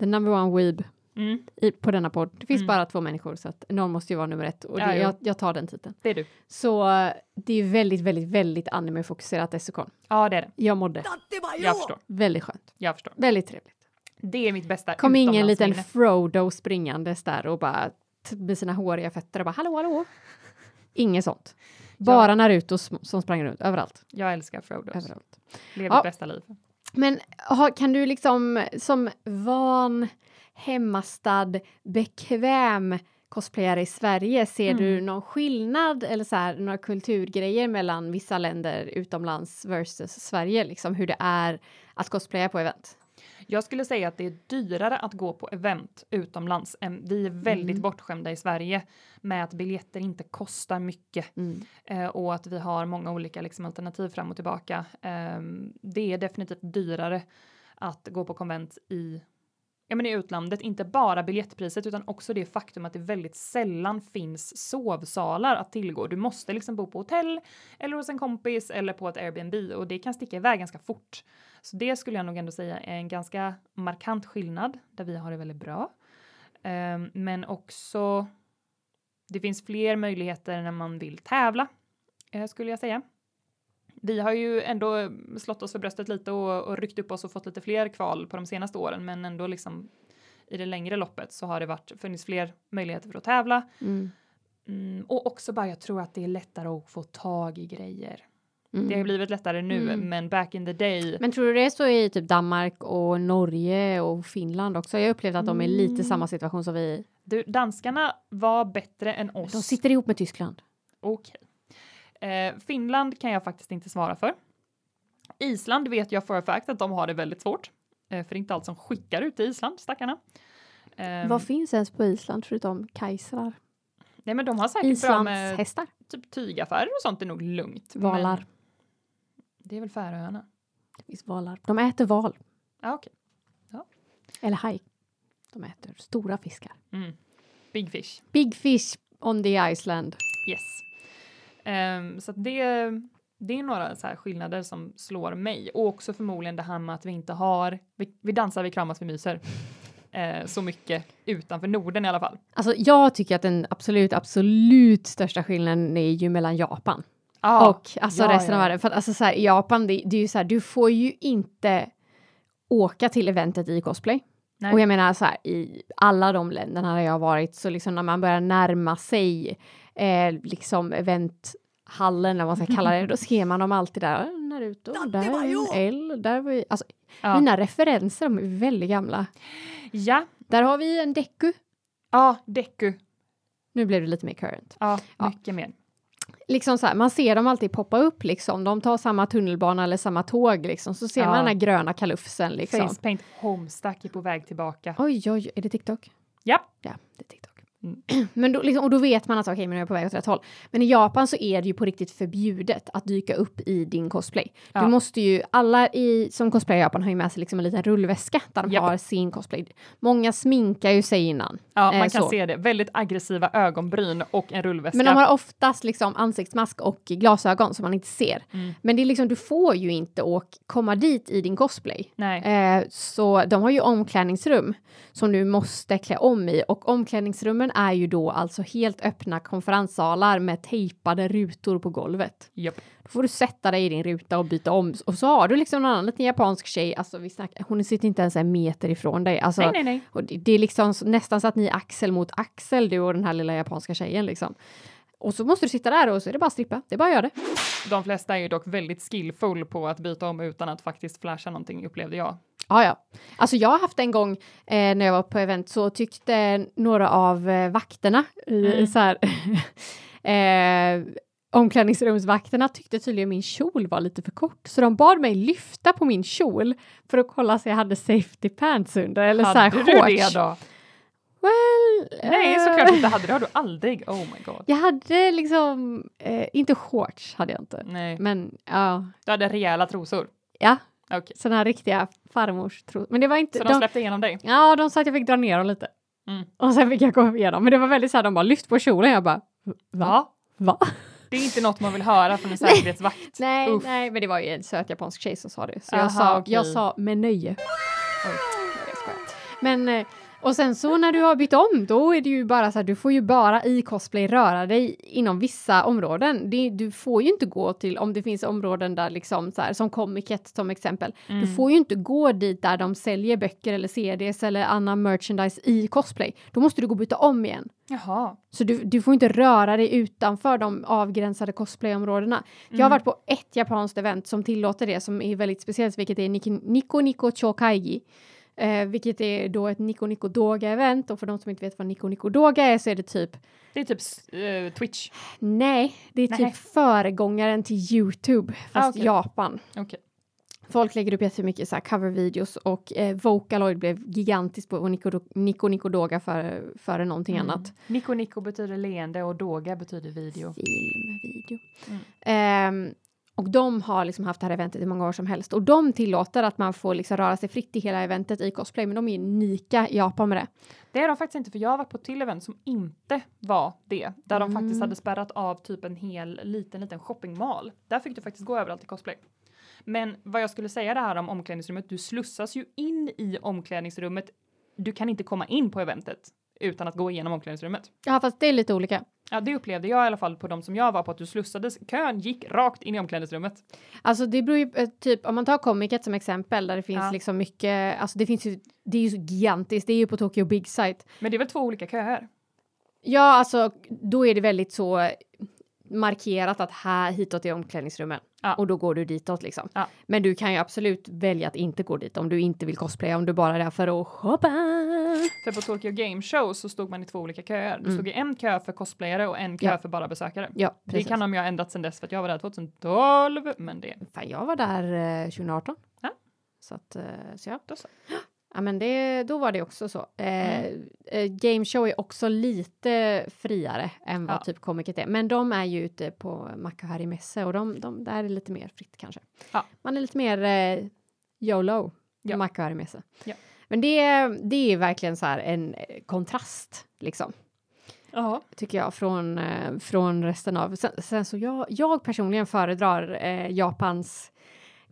the number one weeb Mm, i, på denna podd. Det finns Mm. bara två människor så att någon måste ju vara nummer ett och Ja, det, jo. jag, jag tar den titeln. det är du. Så det är väldigt, väldigt, väldigt anime-fokuserat Essukon. Ja, det är det. Jag mådde Jag förstår. väldigt skönt. Jag förstår. Väldigt trevligt. Det är mitt bästa Kom ingen liten utomlandsminne. Frodo springandes där och bara med sina håriga fötter och bara hallå, hallå. Inget sånt. Bara Naruto sm- som sprang runt överallt. Jag älskar Frodos. överallt. Lever Ja. bästa liv. Men ha, kan du liksom som van, hemmastad, bekväm cosplayare i Sverige, ser Mm. du någon skillnad eller så här, några kulturgrejer mellan vissa länder utomlands versus Sverige, liksom hur det är att cosplaya på event? Jag skulle säga att det är dyrare att gå på event utomlands. Vi är väldigt Mm. bortskämda i Sverige med att biljetter inte kostar mycket. Mm. eh, och att vi har många olika liksom, alternativ fram och tillbaka. Ehm, det är definitivt dyrare att gå på konvent i, ja, men i utlandet, inte bara biljettpriset utan också det faktum att det väldigt sällan finns sovsalar att tillgå. Du måste liksom bo på hotell eller hos en kompis eller på ett Airbnb och det kan sticka iväg ganska fort. Så det skulle jag nog ändå säga är en ganska markant skillnad där vi har det väldigt bra. Ehm, men också det finns fler möjligheter när man vill tävla eh, skulle jag säga. Vi har ju ändå slått oss för bröstet lite och, och ryckt upp oss och fått lite fler kval på de senaste åren, men ändå liksom i det längre loppet så har det varit, funnits fler möjligheter för att tävla. Mm. Mm, och också bara, jag tror att det är lättare att få tag i grejer. Mm. Det har ju blivit lättare nu, Mm. men back in the day. Men tror du det är så i typ Danmark och Norge och Finland också? Jag upplevde att de är lite Mm. samma situation som vi. Du, danskarna var bättre än oss. De sitter ihop med Tyskland. Okej. Eh, Finland kan jag faktiskt inte svara för. Island vet jag för fact att de har det väldigt svårt. Eh, för det är inte allt som skickar ut till Island, stackarna. Eh, Vad finns ens på Island förutom kajsrar? nej men de har säkert bra med Islandshästar? typ tygaffärer och sånt är nog lugnt. Valar. Men det är väl Färöarna? Det finns valar. De äter val. Ja, okej. Eller haj. De äter stora fiskar. Mm. Big fish. Big fish on the Iceland. Yes. Ehm, så att det, det är några så här skillnader som slår mig och också förmodligen det här med att vi inte har, vi, vi dansar, vi kramas, vi myser. Eh, så mycket utanför Norden i alla fall. Alltså jag tycker att den absolut, absolut största skillnaden är ju mellan Japan Ah, och alltså ja, resten ja. av världen. För att alltså så här, i Japan, det, det är ju så här, du får ju inte åka till eventet i cosplay. Nej. Och jag menar så här, i alla de länderna där jag har varit, så liksom när man börjar närma sig eh, liksom eventhallen, eller vad man ska kalla det, då ser man dem alltid där. "Ah, Naruto, där är en L, där var vi... Alltså, Ja. mina referenser, de är väldigt gamla. ja, Där har vi en Deku. ja, Deku. Nu blev det lite mer current. Ja, Ja. mycket mer. Liksom så här, man ser dem alltid poppa upp liksom. De tar samma tunnelbana eller samma tåg liksom. Så ser Ja. man den här gröna kalufsen liksom. Facepaint Homestuck är på väg tillbaka. Oj, oj, är det TikTok? Ja. Ja, det är TikTok. Mm. Men då, liksom, och då vet man att okej, men nu är jag på väg åt rätt håll. Men i Japan så är det ju på riktigt förbjudet att dyka upp i din cosplay. Ja. Du måste ju, alla i, som cosplayar i Japan har ju med sig liksom en liten rullväska där de Japp. har sin cosplay. Många sminkar ju sig innan. Ja, Eh, man kan så. se det. Väldigt aggressiva ögonbryn och en rullväska. Men de har oftast liksom ansiktsmask och glasögon som man inte ser. Mm. Men det är liksom, du får ju inte åka, komma dit i din cosplay. Nej. Eh, så de har ju omklädningsrum som du måste klä om i och omklädningsrummen är ju då alltså helt öppna konferenssalar med tejpade rutor på golvet. Japp. Då får du sätta dig i din ruta och byta om och så har du liksom en annan liten japansk tjej, alltså vi snackar, hon sitter inte ens en meter ifrån dig. Alltså, Nej, nej, nej. och det, det är liksom nästan så att ni är axel mot axel, du och den här lilla japanska tjejen liksom. Och så måste du sitta där och så är det bara att strippa. Det är bara att göra det. De flesta är ju dock väldigt skillful på att byta om utan att faktiskt flasha någonting upplevde jag. Ja, ja. Alltså jag har haft en gång eh, när jag var på event så tyckte några av eh, vakterna i Mm. så här eh, omklädningsrumsvakterna tyckte tydligen min kjol var lite för kort så de bad mig lyfta på min kjol för att kolla så jag hade safety pants under eller så här Hade du det shorts. då? Well, Nej, eh, såklart inte hade. Det har du aldrig. Oh my god. Jag hade liksom, eh, inte shorts hade jag inte, Nej, men ja, du hade rejäla trosor. ja, Okej, sådana här riktiga farmors tro. Men det var inte, så de de, släppte igenom dig? ja, de sa att jag fick dra ner dem lite. Mm. Och sen fick jag gå igenom, men det var väldigt så här, de bara lyft på kjolen, jag bara, va? Ja. Va? Det är inte något man vill höra från en säkerhetsvakt. Nej, Uff. nej, men det var ju en söt japansk tjej som sa det. Så Aha, jag, sa, okej. jag sa med nöje. Oj. Nej, jag. Men, eh, och sen så när du har bytt om, då är det ju bara så här, du får ju bara i cosplay röra dig inom vissa områden. Det, du får ju inte gå till, om det finns områden där liksom så här, som Comic-Con som exempel, Mm. du får ju inte gå dit där de säljer böcker eller CDs eller annan merchandise i cosplay. Då måste du gå och byta om igen. Jaha. Så du, du får inte röra dig utanför de avgränsade cosplayområdena. Jag har Mm. varit på ett japanskt event som tillåter det som är väldigt speciellt, vilket är Niki- Nico Nico Chokaigi. Eh, vilket är då ett Nico Nico Doga event och för de som inte vet vad Nico Nico Doga är så är det typ Det är typ eh, Twitch. Nej, det är typ Nej. föregångaren till Youtube fast Ah, okej. Japan. Okej. Folk lägger upp jättemycket så här covervideos och eh, Vocaloid blev gigantiskt på Nico Nico, Nico Doga före, före någonting Mm. annat. Nico Nico betyder leende och Doga betyder video. Film, video. Mm. Ehm, och de har liksom haft det här eventet i många år som helst och de tillåter att man får liksom röra sig fritt i hela eventet i cosplay men de är unika i Japan med det. Det är de faktiskt inte för jag har varit på ett till event som inte var det. Där de faktiskt Mm. hade spärrat av typ en hel liten liten shoppingmall. Där fick du faktiskt gå överallt i cosplay. Men vad jag skulle säga det här om omklädningsrummet, du slussas ju in i omklädningsrummet. Du kan inte komma in på eventet utan att gå igenom omklädningsrummet. Ja fast det är lite olika. Ja, det upplevde jag i alla fall på de som jag var på att du slussades. Kön gick rakt in i omklädningsrummet. Alltså det beror ju eh, typ om man tar Comic som exempel där det finns Ja. liksom mycket, alltså det finns ju, det är ju så gigantiskt, det är ju på Tokyo Big Sight. Men det är väl två olika köer? Ja alltså då är det väldigt så markerat att här hitåt är omklädningsrummen Ja. och då går du ditåt liksom. Ja. Men du kan ju absolut välja att inte gå dit om du inte vill cosplaya om du bara är där för att shoppa. För på Tokyo Game Show så stod man i två olika köer. Du Mm. stod i en kö för cosplayare och en kö Ja. för bara besökare. Ja, Det kan de ju ha ändrat sedan dess för att jag var där 2012. Men det, Fan, jag var där eh, 2018. Ja. Så att, eh, så ja. då så. Ja, men det, då var det också så. Eh, Mm. eh, Game show är också lite friare än vad Ja. typ Comicet är. Men de är ju ute på Makahari Mässe och de, de, där är lite mer fritt kanske. Ja. Man är lite mer eh, YOLO på Ja. Makahari Mässe. Ja. Men det, det är verkligen så här en eh, kontrast liksom Jaha. tycker jag från, eh, från resten av. Sen, sen så jag, jag personligen föredrar eh, Japans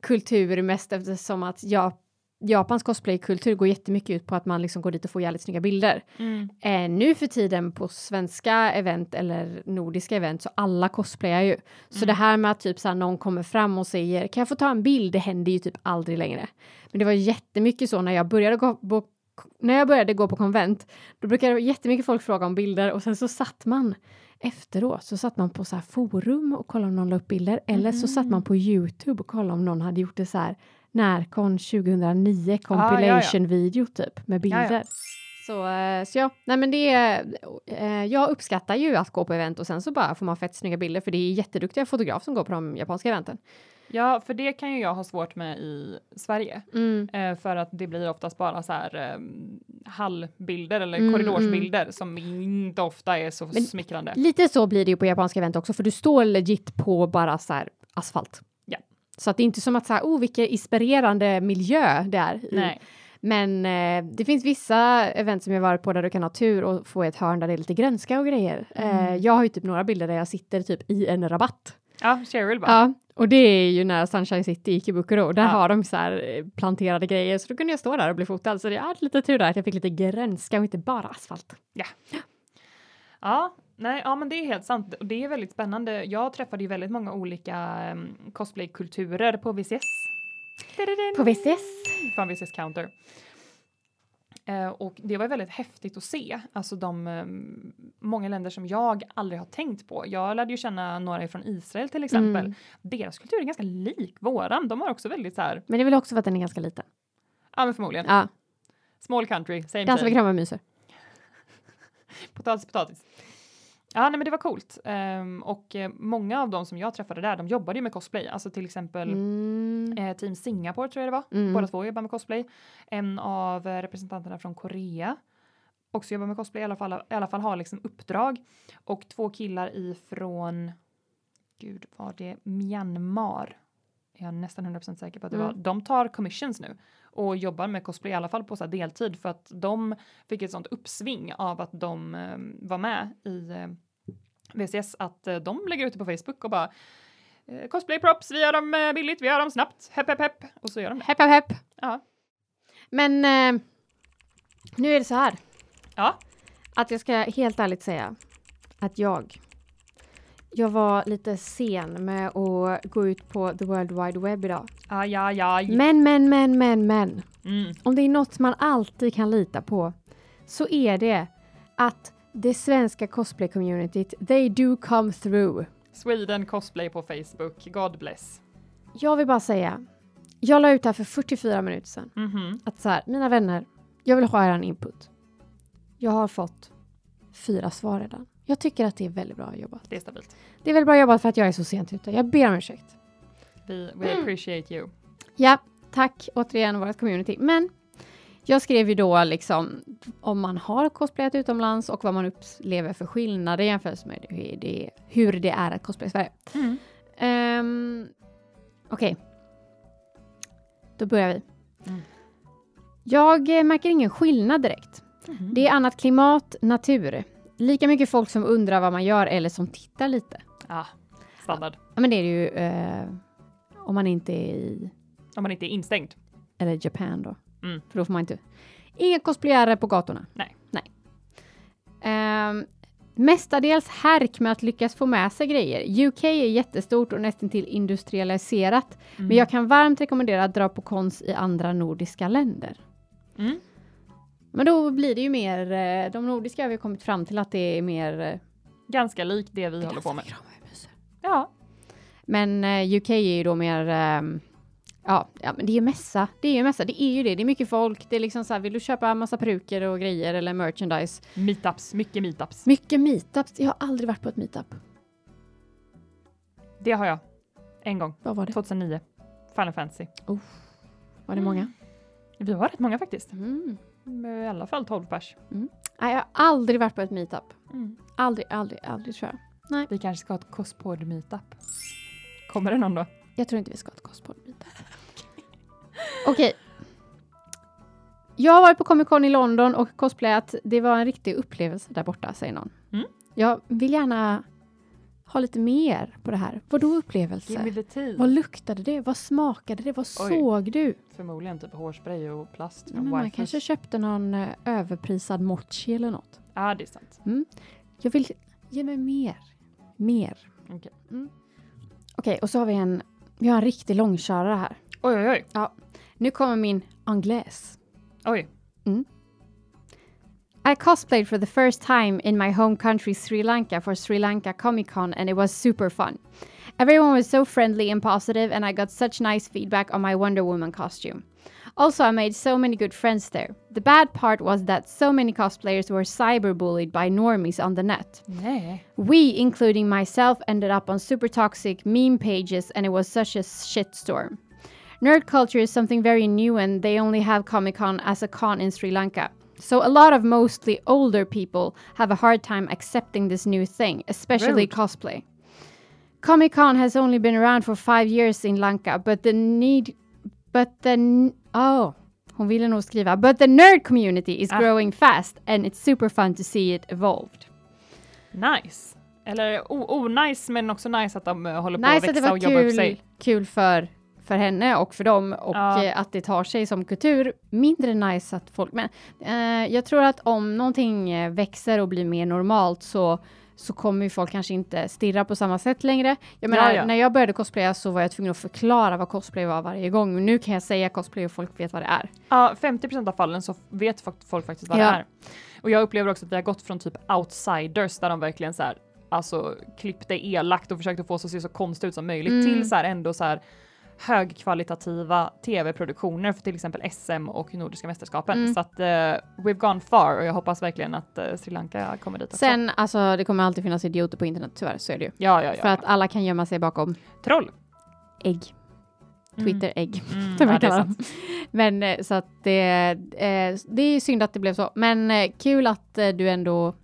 kultur mest eftersom att jag, Japans cosplaykultur går jättemycket ut på att man liksom går dit och får jävligt snygga bilder. Mm. Eh, nu för tiden på svenska event eller nordiska event så alla cosplayar ju. Så Mm. det här med att typ så någon kommer fram och säger kan jag få ta en bild? Det händer ju typ aldrig längre. Men det var jättemycket så när jag började gå på när jag började gå på konvent, då brukade jättemycket folk fråga om bilder och sen så satt man efteråt så satt man på så här forum och kollade om någon la upp bilder eller så satt man på Youtube och kollade om någon hade gjort det så här Närcon 2009 ja, ja. compilation video typ med bilder. Så, eh, så ja, nej men det är, eh, jag uppskattar ju att gå på event och sen så bara får man fett snygga bilder för det är jätteduktiga fotografer som går på de japanska eventen. Ja, för det kan ju jag ha svårt med i Sverige. Mm. Eh, för att det blir oftast bara så här eh, hallbilder eller Mm, korridorsbilder som inte ofta är så Men- smickrande. Lite så blir det ju på japanska event också för du står legit på bara så här asfalt. Ja. Så att det är inte som att så här, oh vilken inspirerande miljö det är. Nej. Men eh, det finns vissa event som jag varit på där du kan ha tur och få ett hörn där det är lite grönska och grejer. Eh, Mm. jag har ju typ några bilder där jag sitter typ i en rabatt. Ja, Cheryl bara. Ja, och det är ju nära Sunshine City i Kibukuro. Där Ja. har de så här eh, planterade grejer, så då kunde jag stå där och bli fotad. Så jag hade lite tur där att jag fick lite grönska och inte bara asfalt. Ja, nej, ja, men det är helt sant och det är väldigt spännande. Jag träffade ju väldigt många olika um, cosplaykulturer på VCS. På VCS. Från VCS Counter. Eh, och det var väldigt häftigt att se, alltså de um, många länder som jag aldrig har tänkt på. Jag lärde ju känna några från Israel till exempel. Mm. Deras kultur är ganska lik våran. De har också väldigt så här, Men det är väl också för att den är ganska liten. Ja, men förmodligen. Ja, Small country, same dansar vi kramar myser. Potatis, potatis. Ja, nej, men det var coolt. Ehm, och eh, många av de som jag träffade där, de jobbade ju med cosplay. Alltså till exempel Mm. eh, Team Singapore tror jag det var. Mm. Båda två jobbar med cosplay. En av eh, representanterna från Korea också jobbar med cosplay, i alla fall, i alla fall har liksom uppdrag. Och två killar ifrån, gud var det Myanmar? Jag är nästan 100% säker på att det Mm. var. De tar commissions nu och jobbar med cosplay i alla fall på så deltid för att de fick ett sånt uppsving av att de eh, var med i eh, VCS att eh, de lägger ut det på Facebook och bara eh, cosplay props, vi gör dem eh, billigt, vi gör dem snabbt, hepp hepp hepp och så gör de det. Hepp, hepp, hepp. Ja. Men eh, nu är det så här. Ja. Att jag ska helt ärligt säga att jag jag var lite sen med att gå ut på the world wide web idag. Aj, aj, aj. Men, men, men, men, men. Mm. Om det är något man alltid kan lita på så är det att det svenska cosplay-communityt, they do come through. Sweden cosplay på Facebook, God bless. Jag vill bara säga, jag la ut det här för 44 minuter sedan. Mhm. Att så här, mina vänner, jag vill ha er input. Jag har fått fyra svar redan. Jag tycker att det är väldigt bra jobbat. Det är stabilt. Det är väldigt bra jobbat för att jag är så sent ute. Jag ber om ursäkt. Vi we appreciate you. Ja, tack återigen vårt community. Men jag skrev ju då liksom om man har cosplayat utomlands och vad man upplever för skillnader jämfört med hur det, hur det är att cosplaya i Sverige. Mm. Um, Okej. Då börjar vi. Mm. Jag eh, märker ingen skillnad direkt. Mhm. Det är annat klimat, natur. Lika mycket folk som undrar vad man gör eller som tittar lite. Ah, standard. Ja, men det är det ju eh, om man inte är i Om man inte är instängd. eller Japan då. Mm. För då får man inte. Inga cosplayare på gatorna. Nej. Nej. Ehm, mestadels härk med att lyckas få med sig grejer. UK är jättestort och nästan till industrialiserat. Mm. Men jag kan varmt rekommendera att dra på kons i andra nordiska länder. Mm. Men då blir det ju mer, eh, de nordiska har vi kommit fram till att det är mer eh, Ganska likt det vi håller på med. Ja. Men eh, UK är ju då mer, ehm, ja, ja men det är ju mässa, det är ju mässa, det är ju det, det är mycket folk, det är liksom så här, vill du köpa massa peruker och grejer eller merchandise? Meetups, mycket meetups. Mycket meetups, jag har aldrig varit på ett meetup. Det har jag. En gång. Vad var det? 2009. Final Fantasy. Var det många? Vi var rätt många faktiskt. Mm. I alla fall 12 pers. Nej, jag har aldrig varit på ett meetup. Mm. Aldrig, aldrig, aldrig tror jag. Vi kanske ska ha ett cospod meetup. Kommer det någon då? Jag tror inte vi ska ha ett cosplay meetup. Okej. Jag har varit på Comic Con i London och cosplayat. Det var en riktig upplevelse där borta, säger någon. Mm. Jag vill gärna ha lite mer på det här. Vadå upplevelse? the tea. Vad luktade det? Vad smakade det? Vad Oj. såg du? Förmodligen typ hårspray och plast Ja, från men man kanske köpte någon eh, överprisad mochi eller något. Ja, det är sant. Jag vill ge mig mer. Mer. Okej. Okej, och så har vi en, vi har en riktig långkörare här. Oj, oj, oj. Nu kommer min anglaise. Oj. I cosplayed for the first time in my home country Sri Lanka for Sri Lanka Comic Con and it was super fun. Everyone was so friendly and positive and I got such nice feedback on my Wonder Woman costume. Also, I made so many good friends there. The bad part was that so many cosplayers were cyberbullied by normies on the net. Nej. We, including myself, ended up on super toxic meme pages and it was such a shitstorm. Nerd culture is something very new and they only have Comic Con as a con in Sri Lanka. So a lot of mostly older people have a hard time accepting this new thing, especially Rude. cosplay. Comic Con has only been around for five years in Lanka, but the need, but the, oh, hon ville nog skriva, but the nerd community is Ah. growing fast and it's super fun to see it evolved. Nice. Eller o-nice, men också nice att de eh, håller på Nice att att det växa var och jobba upp kul, sig. kul för, för henne och för dem och Ja. eh, att det tar sig som kultur. Mindre nice att folk, men eh, jag tror att om någonting eh, växer och blir mer normalt så så kommer ju folk kanske inte stirra på samma sätt längre. Jag menar, Ja, ja. när jag började cosplaya så var jag tvungen att förklara vad cosplay var varje gång. Men nu kan jag säga cosplay och folk vet vad det är. Ja, 50% av fallen så vet folk faktiskt vad det är. Och jag upplever också att vi har gått från typ outsiders där de verkligen så här, alltså klippte elakt och försökte få oss att se så konstigt ut som möjligt Mm. till så här ändå så här högkvalitativa tv-produktioner för till exempel SM och Nordiska mästerskapen. Mm. Så att eh, we've gone far och jag hoppas verkligen att eh, Sri Lanka kommer dit också. Sen, alltså det kommer alltid finnas idioter på internet, tyvärr, så är det ju. ja, ja, ja. För att alla kan gömma sig bakom Troll. ägg. Twitter-ägg. Mm, som ja. Men eh, så att det, eh, det är synd att det blev så. Men eh, kul att eh, du ändå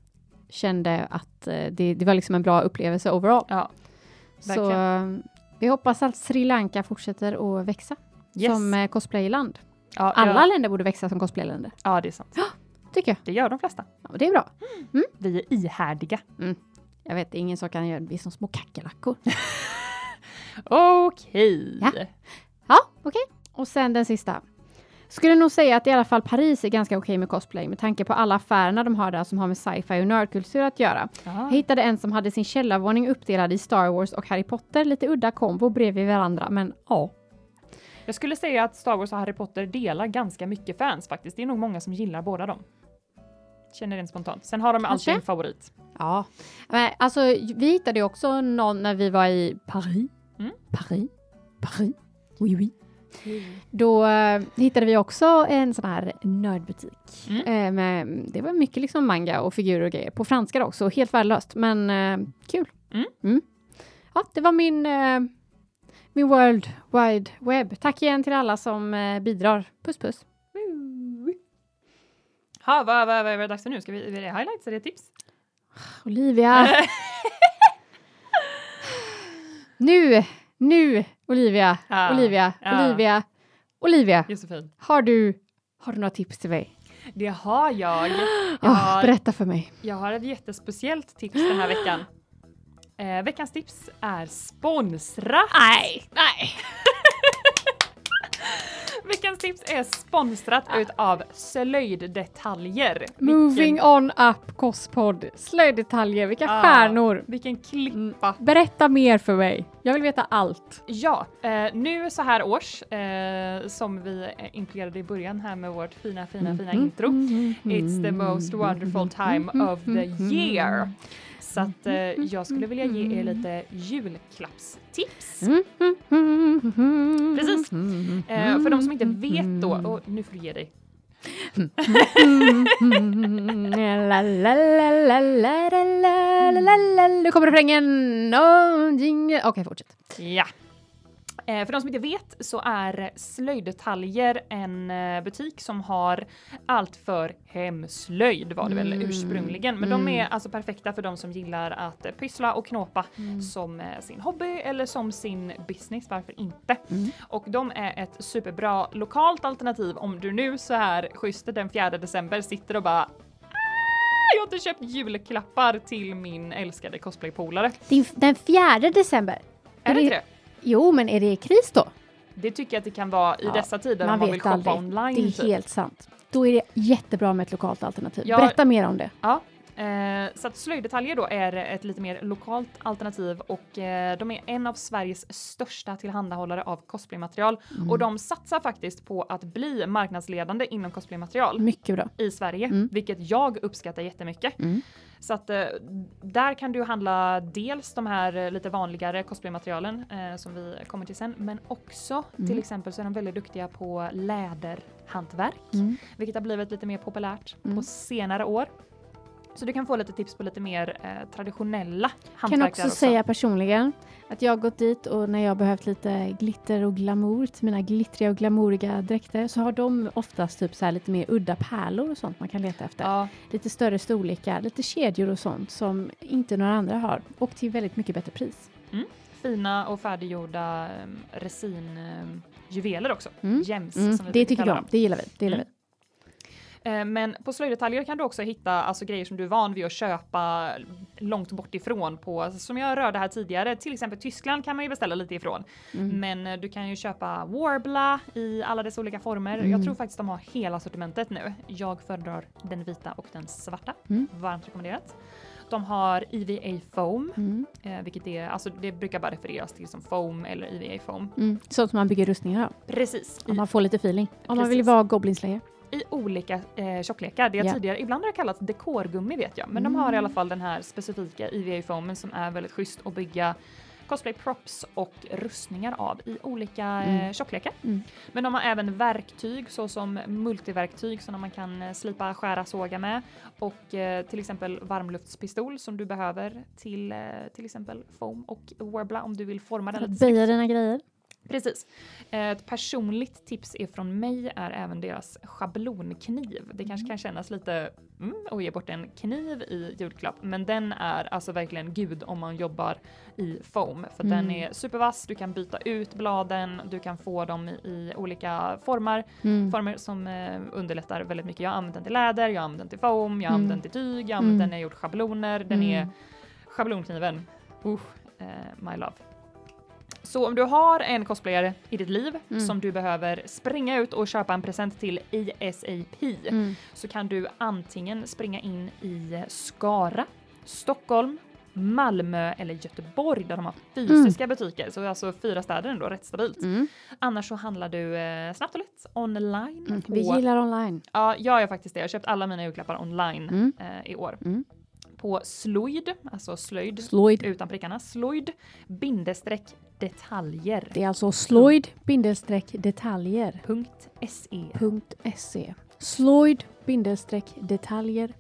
kände att det, det var liksom en bra upplevelse overall. Ja, Så verkligen. eh, vi hoppas att Sri Lanka fortsätter att växa yes. som eh, cosplayland. ja, Alla ja, länder borde växa som cosplayländer, ja, det är sant. tycker jag. Det gör de flesta. Ja, det är bra. Vi är ihärdiga. Jag vet, ingen som kan göra. Vi är som små kackerlackor. Okej. Ja. Ja, okej. Och sen den sista. Skulle nog säga att i alla fall Paris är ganska okej med cosplay med tanke på alla affärerna de har där som har med sci-fi och nördkultur att göra. Ja. Jag hittade en som hade sin källarvåning uppdelad i Star Wars och Harry Potter, lite udda kombo bredvid varandra, men ja. Jag skulle säga att Star Wars och Harry Potter delar ganska mycket fans faktiskt. Det är nog många som gillar båda dem. Känner rent spontant. Sen har de alltid en favorit. Ja. Men alltså, vi hittade ju också någon när vi var i Paris. Mm. Paris? Paris? Oui, oui. Då eh, hittade vi också en sån här nördbutik. Mm. Eh, med, det var mycket liksom manga och figurer och grejer. På franska också, helt värdelöst. Men eh, kul. Mm. Ja, det var min, min World Wide Web. Tack igen till alla som bidrar. Puss puss. Ha, vad, vad, vad är det dags för nu? Ska vi, är det highlights? Är det tips? Olivia. nu, nu, Olivia, Ja, Olivia, ja. Olivia, Olivia. Josefin. Har du, har du några tips till mig? Det har jag. Jag har, berätta för mig. jag har ett jättespeciellt tips den här veckan. Eh, veckans tips är sponsrat. Nej, nej. Veckans tips är sponsrat utav Slöjddetaljer. Moving Vilken, on up, Kosspod. Slöjddetaljer, vilka Ah. stjärnor. vilken klippa. Berätta mer för mig. Jag vill veta allt. Ja, eh, nu så här års, eh, som vi inkluderade i början här med vårt fina, fina, fina Mm. intro. It's the most wonderful time of the year. Så att eh, jag skulle vilja ge er lite julklappstips. Precis. Eh, för de som inte vet då, och nu får du ge dig. Nu kommer refrängen. Okej, okay, fortsätt. Ja. Eh, för de som inte vet så är Slöjddetaljer en eh, butik som har allt för hemslöjd var det väl Mm. ursprungligen. Men de Mm. är alltså perfekta för de som gillar att eh, pyssla och knåpa som eh, sin hobby eller som sin business, varför inte? Mm. Och de är ett superbra lokalt alternativ om du nu så här schysst den 4 december sitter och bara "Ah, jag har inte köpt julklappar till min älskade cosplaypolare. Den fjärde december. Är det inte det? Jo, men är det kris då? Det tycker jag att det kan vara i Ja, dessa tider man om man vill shoppa aldrig. online. Det är typ. helt sant. Då är det jättebra med ett lokalt alternativ. Ja. Berätta mer om det. Ja, eh, så att slöjddetaljer då är ett lite mer lokalt alternativ och eh, de är en av Sveriges största tillhandahållare av cosplaymaterial Mm. och de satsar faktiskt på att bli marknadsledande inom cosplaymaterial Mycket bra. i Sverige, Mm. vilket jag uppskattar jättemycket. Mm. Så att eh, där kan du handla dels de här eh, lite vanligare cosplaymaterialen eh, som vi kommer till sen, men också till Mm. exempel så är de väldigt duktiga på läderhantverk, Mm. vilket har blivit lite mer populärt Mm. på senare år. Så du kan få lite tips på lite mer eh, traditionella kan hantverk också, där också. säga personligen att jag har gått dit och när jag har behövt lite glitter och glamour till mina glittriga och glamouriga dräkter så har de oftast typ så lite mer udda pärlor och sånt man kan leta efter. Ja, Lite större storlekar, lite kedjor och sånt som inte några andra har och till väldigt mycket bättre pris. fina och färdiggjorda um, resinjuveler också. Mm. Gems Mm, det tycker dem. om, det gillar vi. Det gillar Mm. vi. Eh, Men på slöjddetaljer kan du också hitta alltså, grejer som du är van vid att köpa långt bort ifrån på, alltså, som jag rörde här tidigare, till exempel Tyskland kan man ju beställa lite ifrån. Mm. Men eh, du kan ju köpa Warbla i alla dess olika former. Mm. Jag tror faktiskt de har hela sortimentet nu. Jag föredrar den vita och den svarta. Mm. Varmt rekommenderat. De har EVA foam, Mm. eh, vilket är, alltså det brukar bara refereras till som foam eller EVA foam. Mm. Sånt som man bygger rustningar av. Precis, Om man får lite feeling. Om man vill Precis. vara Goblin Slayer. I olika eh, tjocklekar. Det har Ja. tidigare, ibland har det kallats dekorgummi vet jag, men de har i Mm. alla fall den här specifika EVA foamen som är väldigt schysst att bygga cosplay props och rustningar av i olika Mm. eh, tjocklekar. Mm. Men de har även verktyg såsom multiverktyg som man kan eh, slipa, skära, såga med och eh, till exempel varmluftspistol som du behöver till eh, till exempel foam och warbla om du vill forma den böja dina grejer. Precis. Ett personligt tips är från mig är även deras schablonkniv. Det kanske kan kännas lite mm, att ge bort en kniv i julklapp, men den är alltså verkligen gud om man jobbar i foam. För Mm. den är supervass, du kan byta ut bladen, du kan få dem i, olika former, Mm. former som eh, underlättar väldigt mycket. Jag använt den till läder, jag använt den till foam, jag använt Mm. den till tyg, jag använt Mm. den när jag gjort schabloner. Den är Mm. schablonkniven. Uh, my love. Så om du har en cosplayare i ditt liv Mm. som du behöver springa ut och köpa en present till ASAP Mm. så kan du antingen springa in i Skara, Stockholm, Malmö eller Göteborg där de har fysiska butiker. Så alltså fyra städer ändå, rätt stabilt. Mm. Annars så handlar du eh, snabbt och lätt online. Mm. på- Vi gillar online. Ja, jag gör faktiskt det. Jag har köpt alla mina julklappar online Mm. eh, i år. På slöjd, alltså slöjd Sloyd. utan prickarna, slöjd bindestreck detaljer. Det är alltså sloyd bindestreck detaljer. Punkt SE. .se. Sloyd bindestreck detaljer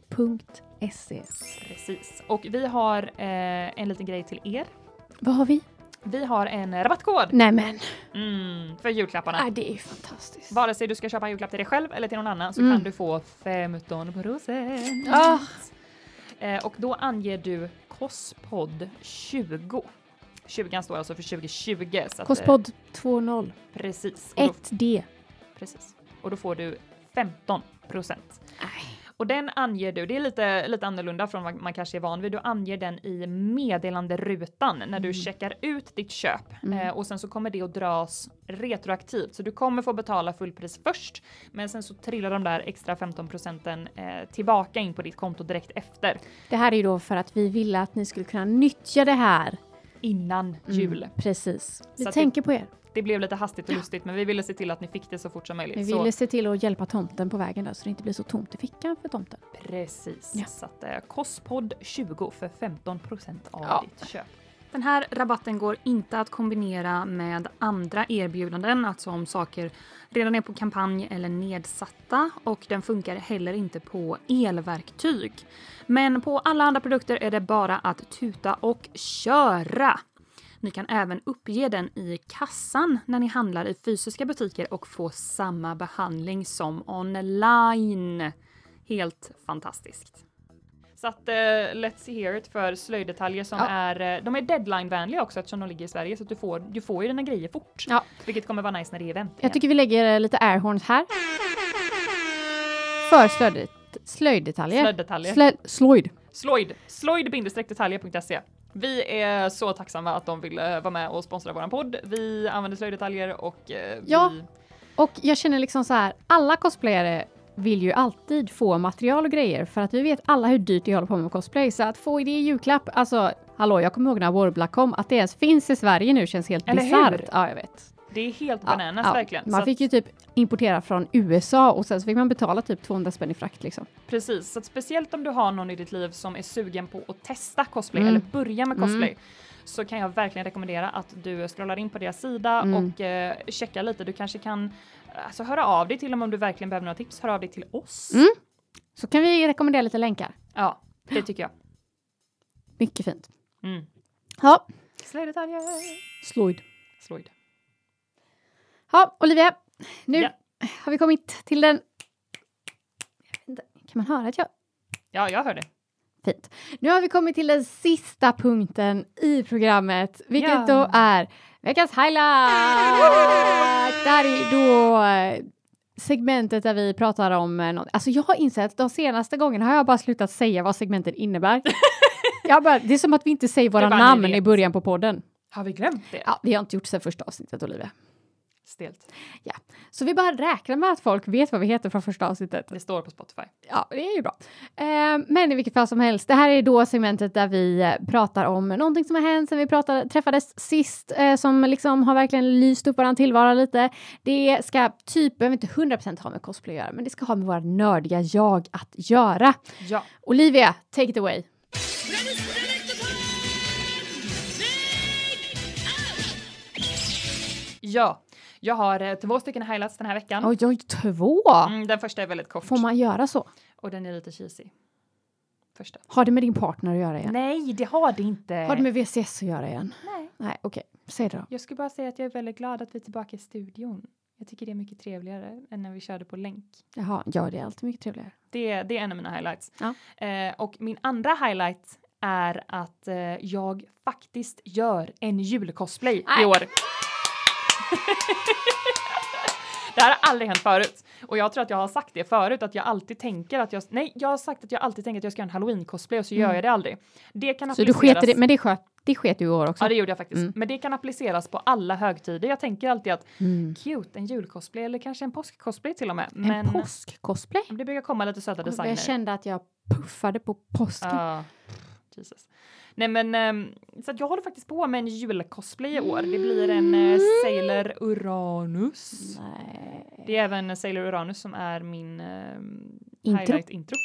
.se. Precis. Och vi har eh, en liten grej till er. Vad har vi? Vi har en rabattkod Nämen, mm, för julklapparna. ah, det är fantastiskt. Vare sig du ska köpa en julklapp till dig själv eller till någon annan så Mm. kan du få 15 procent. Ah. Eh, och då anger du KOSPOD 20. 20 står alltså för 2020. Så att, eh, Kostpodd 2.0. Precis. Och då, 1D. precis. Och då får du 15 procent. Nej. Och den anger du, det är lite, lite annorlunda från vad man kanske är van vid, du anger den i meddelanderutan när du Mm. checkar ut ditt köp Mm. eh, och sen så kommer det att dras retroaktivt så du kommer få betala fullpris först men sen så trillar de där extra 15 procenten eh, tillbaka in på ditt konto direkt efter Det här är ju då för att vi ville att ni skulle kunna nyttja det här. Innan jul. Mm, precis. Vi Så tänker på er. Det blev lite hastigt och lustigt men vi ville se till att ni fick det så fort som möjligt. Vi så, ville se till att hjälpa tomten på vägen där så det inte blir så tomt i fickan för tomten. Precis, Ja. så att eh, KOSPOD 20 för 15 procent av Ja. ditt köp. Den här rabatten går inte att kombinera med andra erbjudanden, alltså om saker redan är på kampanj eller nedsatta och den funkar heller inte på elverktyg. Men på alla andra produkter är det bara att tuta och köra. Ni kan även uppge den i kassan när ni handlar i fysiska butiker och få samma behandling som online. Helt fantastiskt. Så att eh, let's hear it för slöjdetaljer som Ja. är, eh, de är deadline-vänliga också eftersom de ligger i Sverige så att du får, du får ju dina grejer fort. Ja. Vilket kommer vara nice när det är event. Jag tycker vi lägger eh, lite airhorns här. För slöjd, slöjddetaljer. Slöjddetaljer. Slö, slöjd. Slöjd. Slöjd-detaljer.se. Vi är så tacksamma att de ville vara med och sponsra våran podd. Vi använder slöjdetaljer och eh, Ja. vi... Och jag känner liksom så här, alla cosplayare vill ju alltid få material och grejer för att vi vet alla hur dyrt det hålla på med cosplay. Så att få det i julklapp, alltså hallå, jag kommer ihåg när Warbla kom, att det ens finns i Sverige nu känns helt bisarrt. Ja, jag vet. Det är helt Ja, bananas ja. verkligen. Man fick ju typ importera från USA och sen så fick man betala typ 200 spänn i frakt liksom. Precis, så speciellt om du har någon i ditt liv som är sugen på att testa cosplay Mm. eller börja med cosplay Mm. Så kan jag verkligen rekommendera att du scrollar in på deras sida Mm. och eh, checkar lite. Du kanske kan alltså, höra av dig till med om du verkligen behöver några tips. Hör av dig till oss. Mm. Så kan vi rekommendera lite länkar. Ja, det tycker jag. Mycket fint. Mm. Ja, Slöjdetaljer. slöjd. Slöjd. Ja, Olivia, nu Ja. har vi kommit till den... Kan man höra att jag... Ja, jag hör det. Fint. Nu har vi kommit till den sista punkten i programmet, vilket Ja. då är veckans highlight! Det här är då segmentet där vi pratar om eh, något. Alltså jag har insett de senaste gångerna har jag bara slutat säga vad segmentet innebär. jag bara, det är som att vi inte säger våra namn i början på podden. Har vi glömt det? Ja, vi har inte gjort det sedan första avsnittet Olivia. Stelt. Så vi bara räknar med att folk vet vad vi heter från första avsnittet. Det står på Spotify. Ja, det är ju bra. Eh, men i vilket fall som helst, det här är då segmentet där vi eh, pratar om någonting som har hänt sen vi pratade, träffades sist, eh, som liksom har verkligen lyst upp våran tillvaro lite. Det ska typ, behöver inte 100% ha med cosplay att göra, men det ska ha med våra nördiga jag att göra. Ja. Olivia, take it away. Ja, jag har eh, två stycken highlights den här veckan. Oj, oj, två! Mm, den första är väldigt kort Får man göra så? och den är lite cheesy. Första. Har det med din partner att göra igen? Nej, det har det inte. Har det med VCS att göra igen? Nej. Nej, okej. Säg det då. Jag skulle bara säga att jag är väldigt glad att vi är tillbaka i studion. Jag tycker det är mycket trevligare än när vi körde på länk. Jaha, ja det är alltid mycket trevligare. Det, det är en av mina highlights. Ja. Eh, och min andra highlight är att eh, jag faktiskt gör en julcosplay i år. det här har aldrig hänt förut. Och jag tror att jag har sagt det förut, att jag alltid tänker att jag... Nej, jag har sagt att jag alltid tänker att jag ska göra en halloween-cosplay och så gör Mm. jag det aldrig. Det kan Så du sket det, men det sköt, det sket du i år också? Ja, det gjorde jag faktiskt. Mm. Men det kan appliceras på alla högtider. Jag tänker alltid att Mm. cute, en julcosplay eller kanske en påskcosplay till och med. En Men påsk-cosplay? det brukar komma lite söta designer. Jag kände att jag puffade på påsken. Ja, Jesus. Nej men ehm, så att jag håller faktiskt på med en julcosplay i år. Det blir en eh, Sailor Uranus. Nej. Det är även Sailor Uranus som är min ehm, Intro. highlight intro.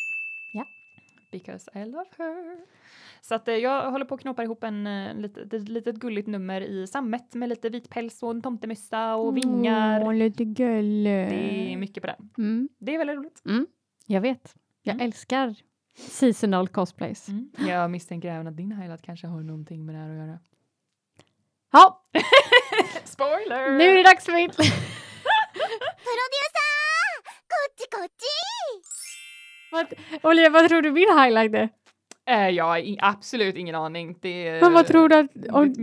Ja. Because I love her. Så att eh, jag håller på att knåpa ihop en litet, ett litet gulligt nummer i sammet med lite vit päls och en tomtemössa och vingar. Åh, lite gull. Det är mycket på den. Mm. Det är väldigt roligt. Jag vet. Jag Mm. älskar Seasonal cosplays. Mm. Jag misstänker även att din highlight kanske har någonting med det här att göra. Ja! Spoiler! Nu är det dags för mitt... vad, Olivia, vad tror du min highlight är? Äh, jag har in, absolut ingen aning. Det är, Men vad tror du att... Om,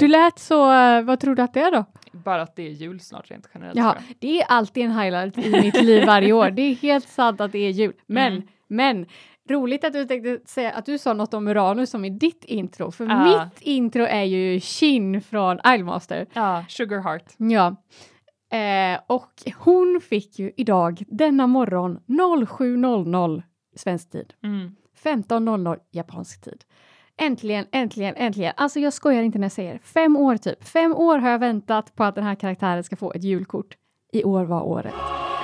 du lät så... Eh, vad tror du att det är då? Bara att det är jul snart rent generellt. Ja, det är alltid en highlight i mitt liv varje år. Det är helt sant att det är jul. Men, mm. men roligt att du tänkte säga att du sa något om Uranus som i ditt intro. För Ja. mitt intro är ju Shin från Idolmaster. ja, Sugar Heart. Ja. Eh, och hon fick ju idag, denna morgon, 07.00 svensk tid. Mm. 15.00 japansk tid. Äntligen, äntligen, äntligen. Alltså jag skojar inte när jag säger fem år typ. Fem år har jag väntat på att den här karaktären ska få ett julkort. I år var året.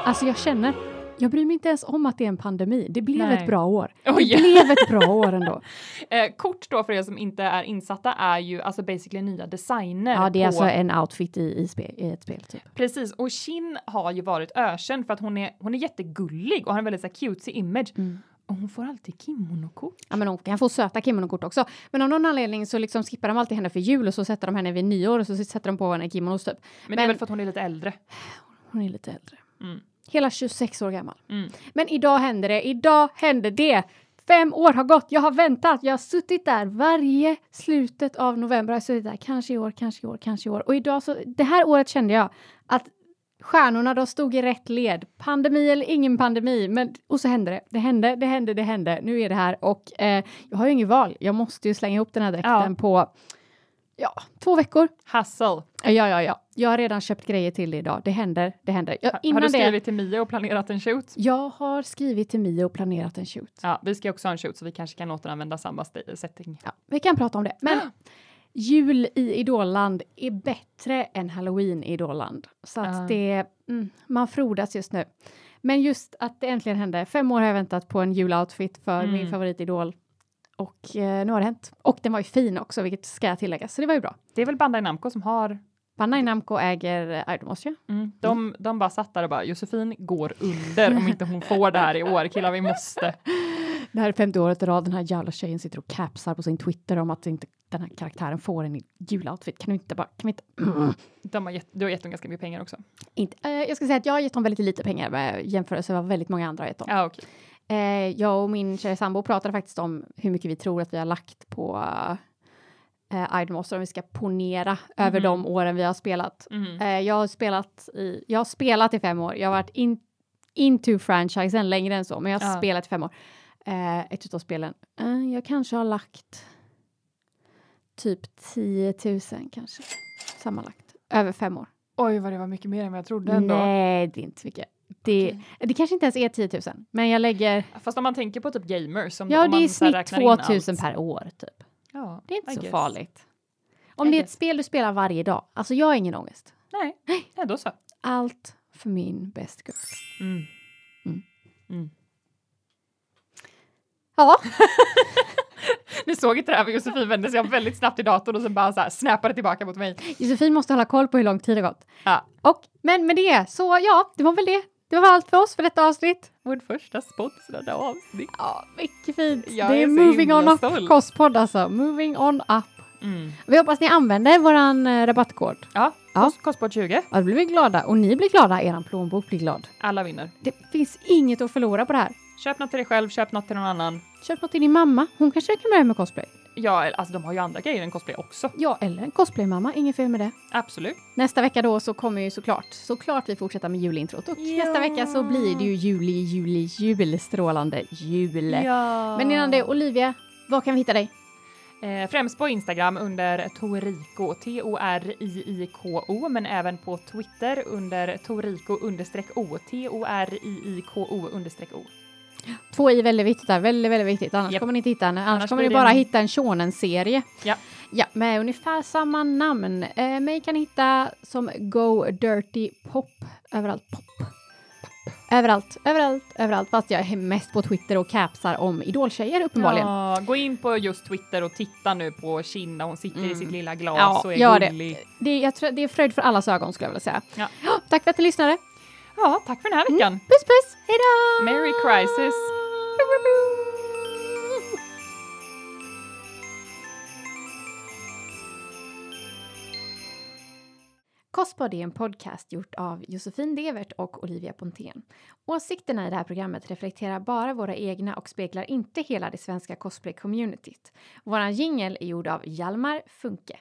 Alltså jag känner, jag bryr mig inte ens om att det är en pandemi. Det blev Nej. ett bra år. Det blev ett bra år ändå. Eh, kort då för er som inte är insatta är ju alltså basically nya designer. Ja, det är på, alltså en outfit i, i, spe, i ett spel typ. Precis, och Shin har ju varit ökänd för att hon är, hon är jättegullig och har en väldigt så här, cutesy image. Mm. Och hon får alltid kimonokort. Ja, men hon kan få söta kimonokort också. Men av någon anledning så liksom skippar de alltid henne för jul och så sätter de henne vid nyår och så sätter de på henne kimonos typ. Men, det är Men- väl för att hon är lite äldre. Hon är lite äldre. Mm. Hela 26 år gammal. Mm. Men idag hände det. Idag hände det. Fem år har gått. Jag har väntat. Jag har suttit där varje slutet av november. Jag har suttit där. Kanske i år, kanske i år, kanske i år. Och idag så, det här året kände jag att stjärnorna de stod i rätt led. Pandemi eller ingen pandemi. Men, och så hände det. Det hände, det hände, det hände. Nu är det här. Och eh, jag har ju inget val. Jag måste ju slänga ihop den här dräkten Ja. på ja, två veckor. Hustle. Ja, ja, ja. Jag har redan köpt grejer till det idag. Det händer, det händer. Ja, Ha- innan har du det, skrivit till Mia och planerat en shoot? jag har skrivit till Mio och planerat en shoot. Ja, vi ska också ha en shoot så vi kanske kan återanvända samma setting. Ja, vi kan prata om det. Men jul i Idolland är bättre än halloween i Idolland. Så att Ja. det, mm, man frodas just nu. Men just att det äntligen hände. Fem år har jag väntat på en juloutfit för Mm. min favoritidol. Och eh, nu har det hänt. Och den var ju fin också, vilket ska jag tillägga. Så det var ju bra. Det är väl Bandai Namco som har Bandai Namco äger eh, Idolmaster. ja. Mm. De, de bara satt där och bara Josefin går under om inte hon får det här i år. Killar, vi måste. Det här är femte året i rad. Den här jävla tjejen sitter och capsar på sin Twitter om att inte den här karaktären får en juloutfit. Kan du inte bara, kan vi inte? De har gett, du har gett dem ganska mycket pengar också. inte. Eh, jag ska säga att jag har gett dem väldigt lite pengar med jämförelse med vad väldigt många andra har gett dem. Ja, okej. Eh, jag och min kära sambo pratade faktiskt om hur mycket vi tror att vi har lagt på eh, Idolmaster om vi ska ponera över Mhm. de åren vi har spelat. Mm. Eh, jag har spelat i, jag har spelat i fem år. Jag har varit in, into franchisen längre än så, men jag har Ja. spelat i fem år. Eh, ett utav spelen. Eh, jag kanske har lagt typ 10 000 kanske sammanlagt över fem år. Oj, vad det var mycket mer än vad jag trodde ändå. Nej, det är inte mycket. Det, Okej. det kanske inte ens är 10 000, men jag lägger... Fast om man tänker på typ gamers. Som Ja, om det är i snitt räknar in 2 000 allt. per år, typ. Ja, Det är inte I så guess. farligt. Om I det är ett guess. spel du spelar varje dag. Alltså, jag har ingen ångest. Nej, ja, då så. Allt för min best girl. Mm. Ja, Ni såg inte det här, för Josefin vände sig om väldigt snabbt i datorn och sen bara så här snappade tillbaka mot mig. Josefin måste hålla koll på hur lång tid det gått. Ja. Och, men med det, så ja, det var väl det. Det var allt för oss för detta avsnitt. Vår första sponsrade avsnitt. Ja, mycket fint. Jag det är, är moving on up kostpodd alltså. Moving on up. Mm. Vi hoppas ni använder våran eh, rabattkod. Ja, Ja. kost, kostbart 20. Ja, då blir vi glada och ni blir glada, eran plånbok blir glad. Alla vinner. Det finns inget att förlora på det här. Köp något till dig själv, köp något till någon annan. Köp något till din mamma, hon kanske kan börja med cosplay. Ja, alltså de har ju andra grejer än cosplay också. Ja, eller en cosplaymamma, inget fel med det. Absolut. Nästa vecka då så kommer ju såklart, såklart vi fortsätta med julintrot och Ja. nästa vecka så blir det ju juli, juli, jul, strålande jul. Ja. Men innan det, Olivia, var kan vi hitta dig? Eh, främst på Instagram under Toriko, T-O-R-I-I-K-O, men även på Twitter under Toriko understreck O, T-O-R-I-I-K-O understreck O. Två i väldigt viktigt där, väldigt, väldigt viktigt. Annars Japp. kommer ni inte hitta henne. Annars, Annars kommer ni det bara en- hitta en shonen-serie. Ja. Ja, med ungefär samma namn. Eh, mig kan ni hitta som Go Dirty Pop. Överallt pop. Överallt, överallt, överallt. Fast jag är mest på Twitter och capsar om idoltjejer uppenbarligen. Ja, gå in på just Twitter och titta nu på Kinna, hon sitter i Mm. sitt lilla glas Ja, och är gör det. gullig. Det, är- jag tror, det är fröjd för allas ögon skulle jag vilja säga. Ja. tack för att ni lyssnade. Ja, tack för den här veckan. Puss puss, hejdå! Merry Crisis. Kostpodd är en podcast gjort av Josefin Devert och Olivia Pontén. Åsikterna i det här programmet reflekterar bara våra egna och speglar inte hela det svenska cosplay-communityt. Våran jingel är gjord av Hjalmar Funke.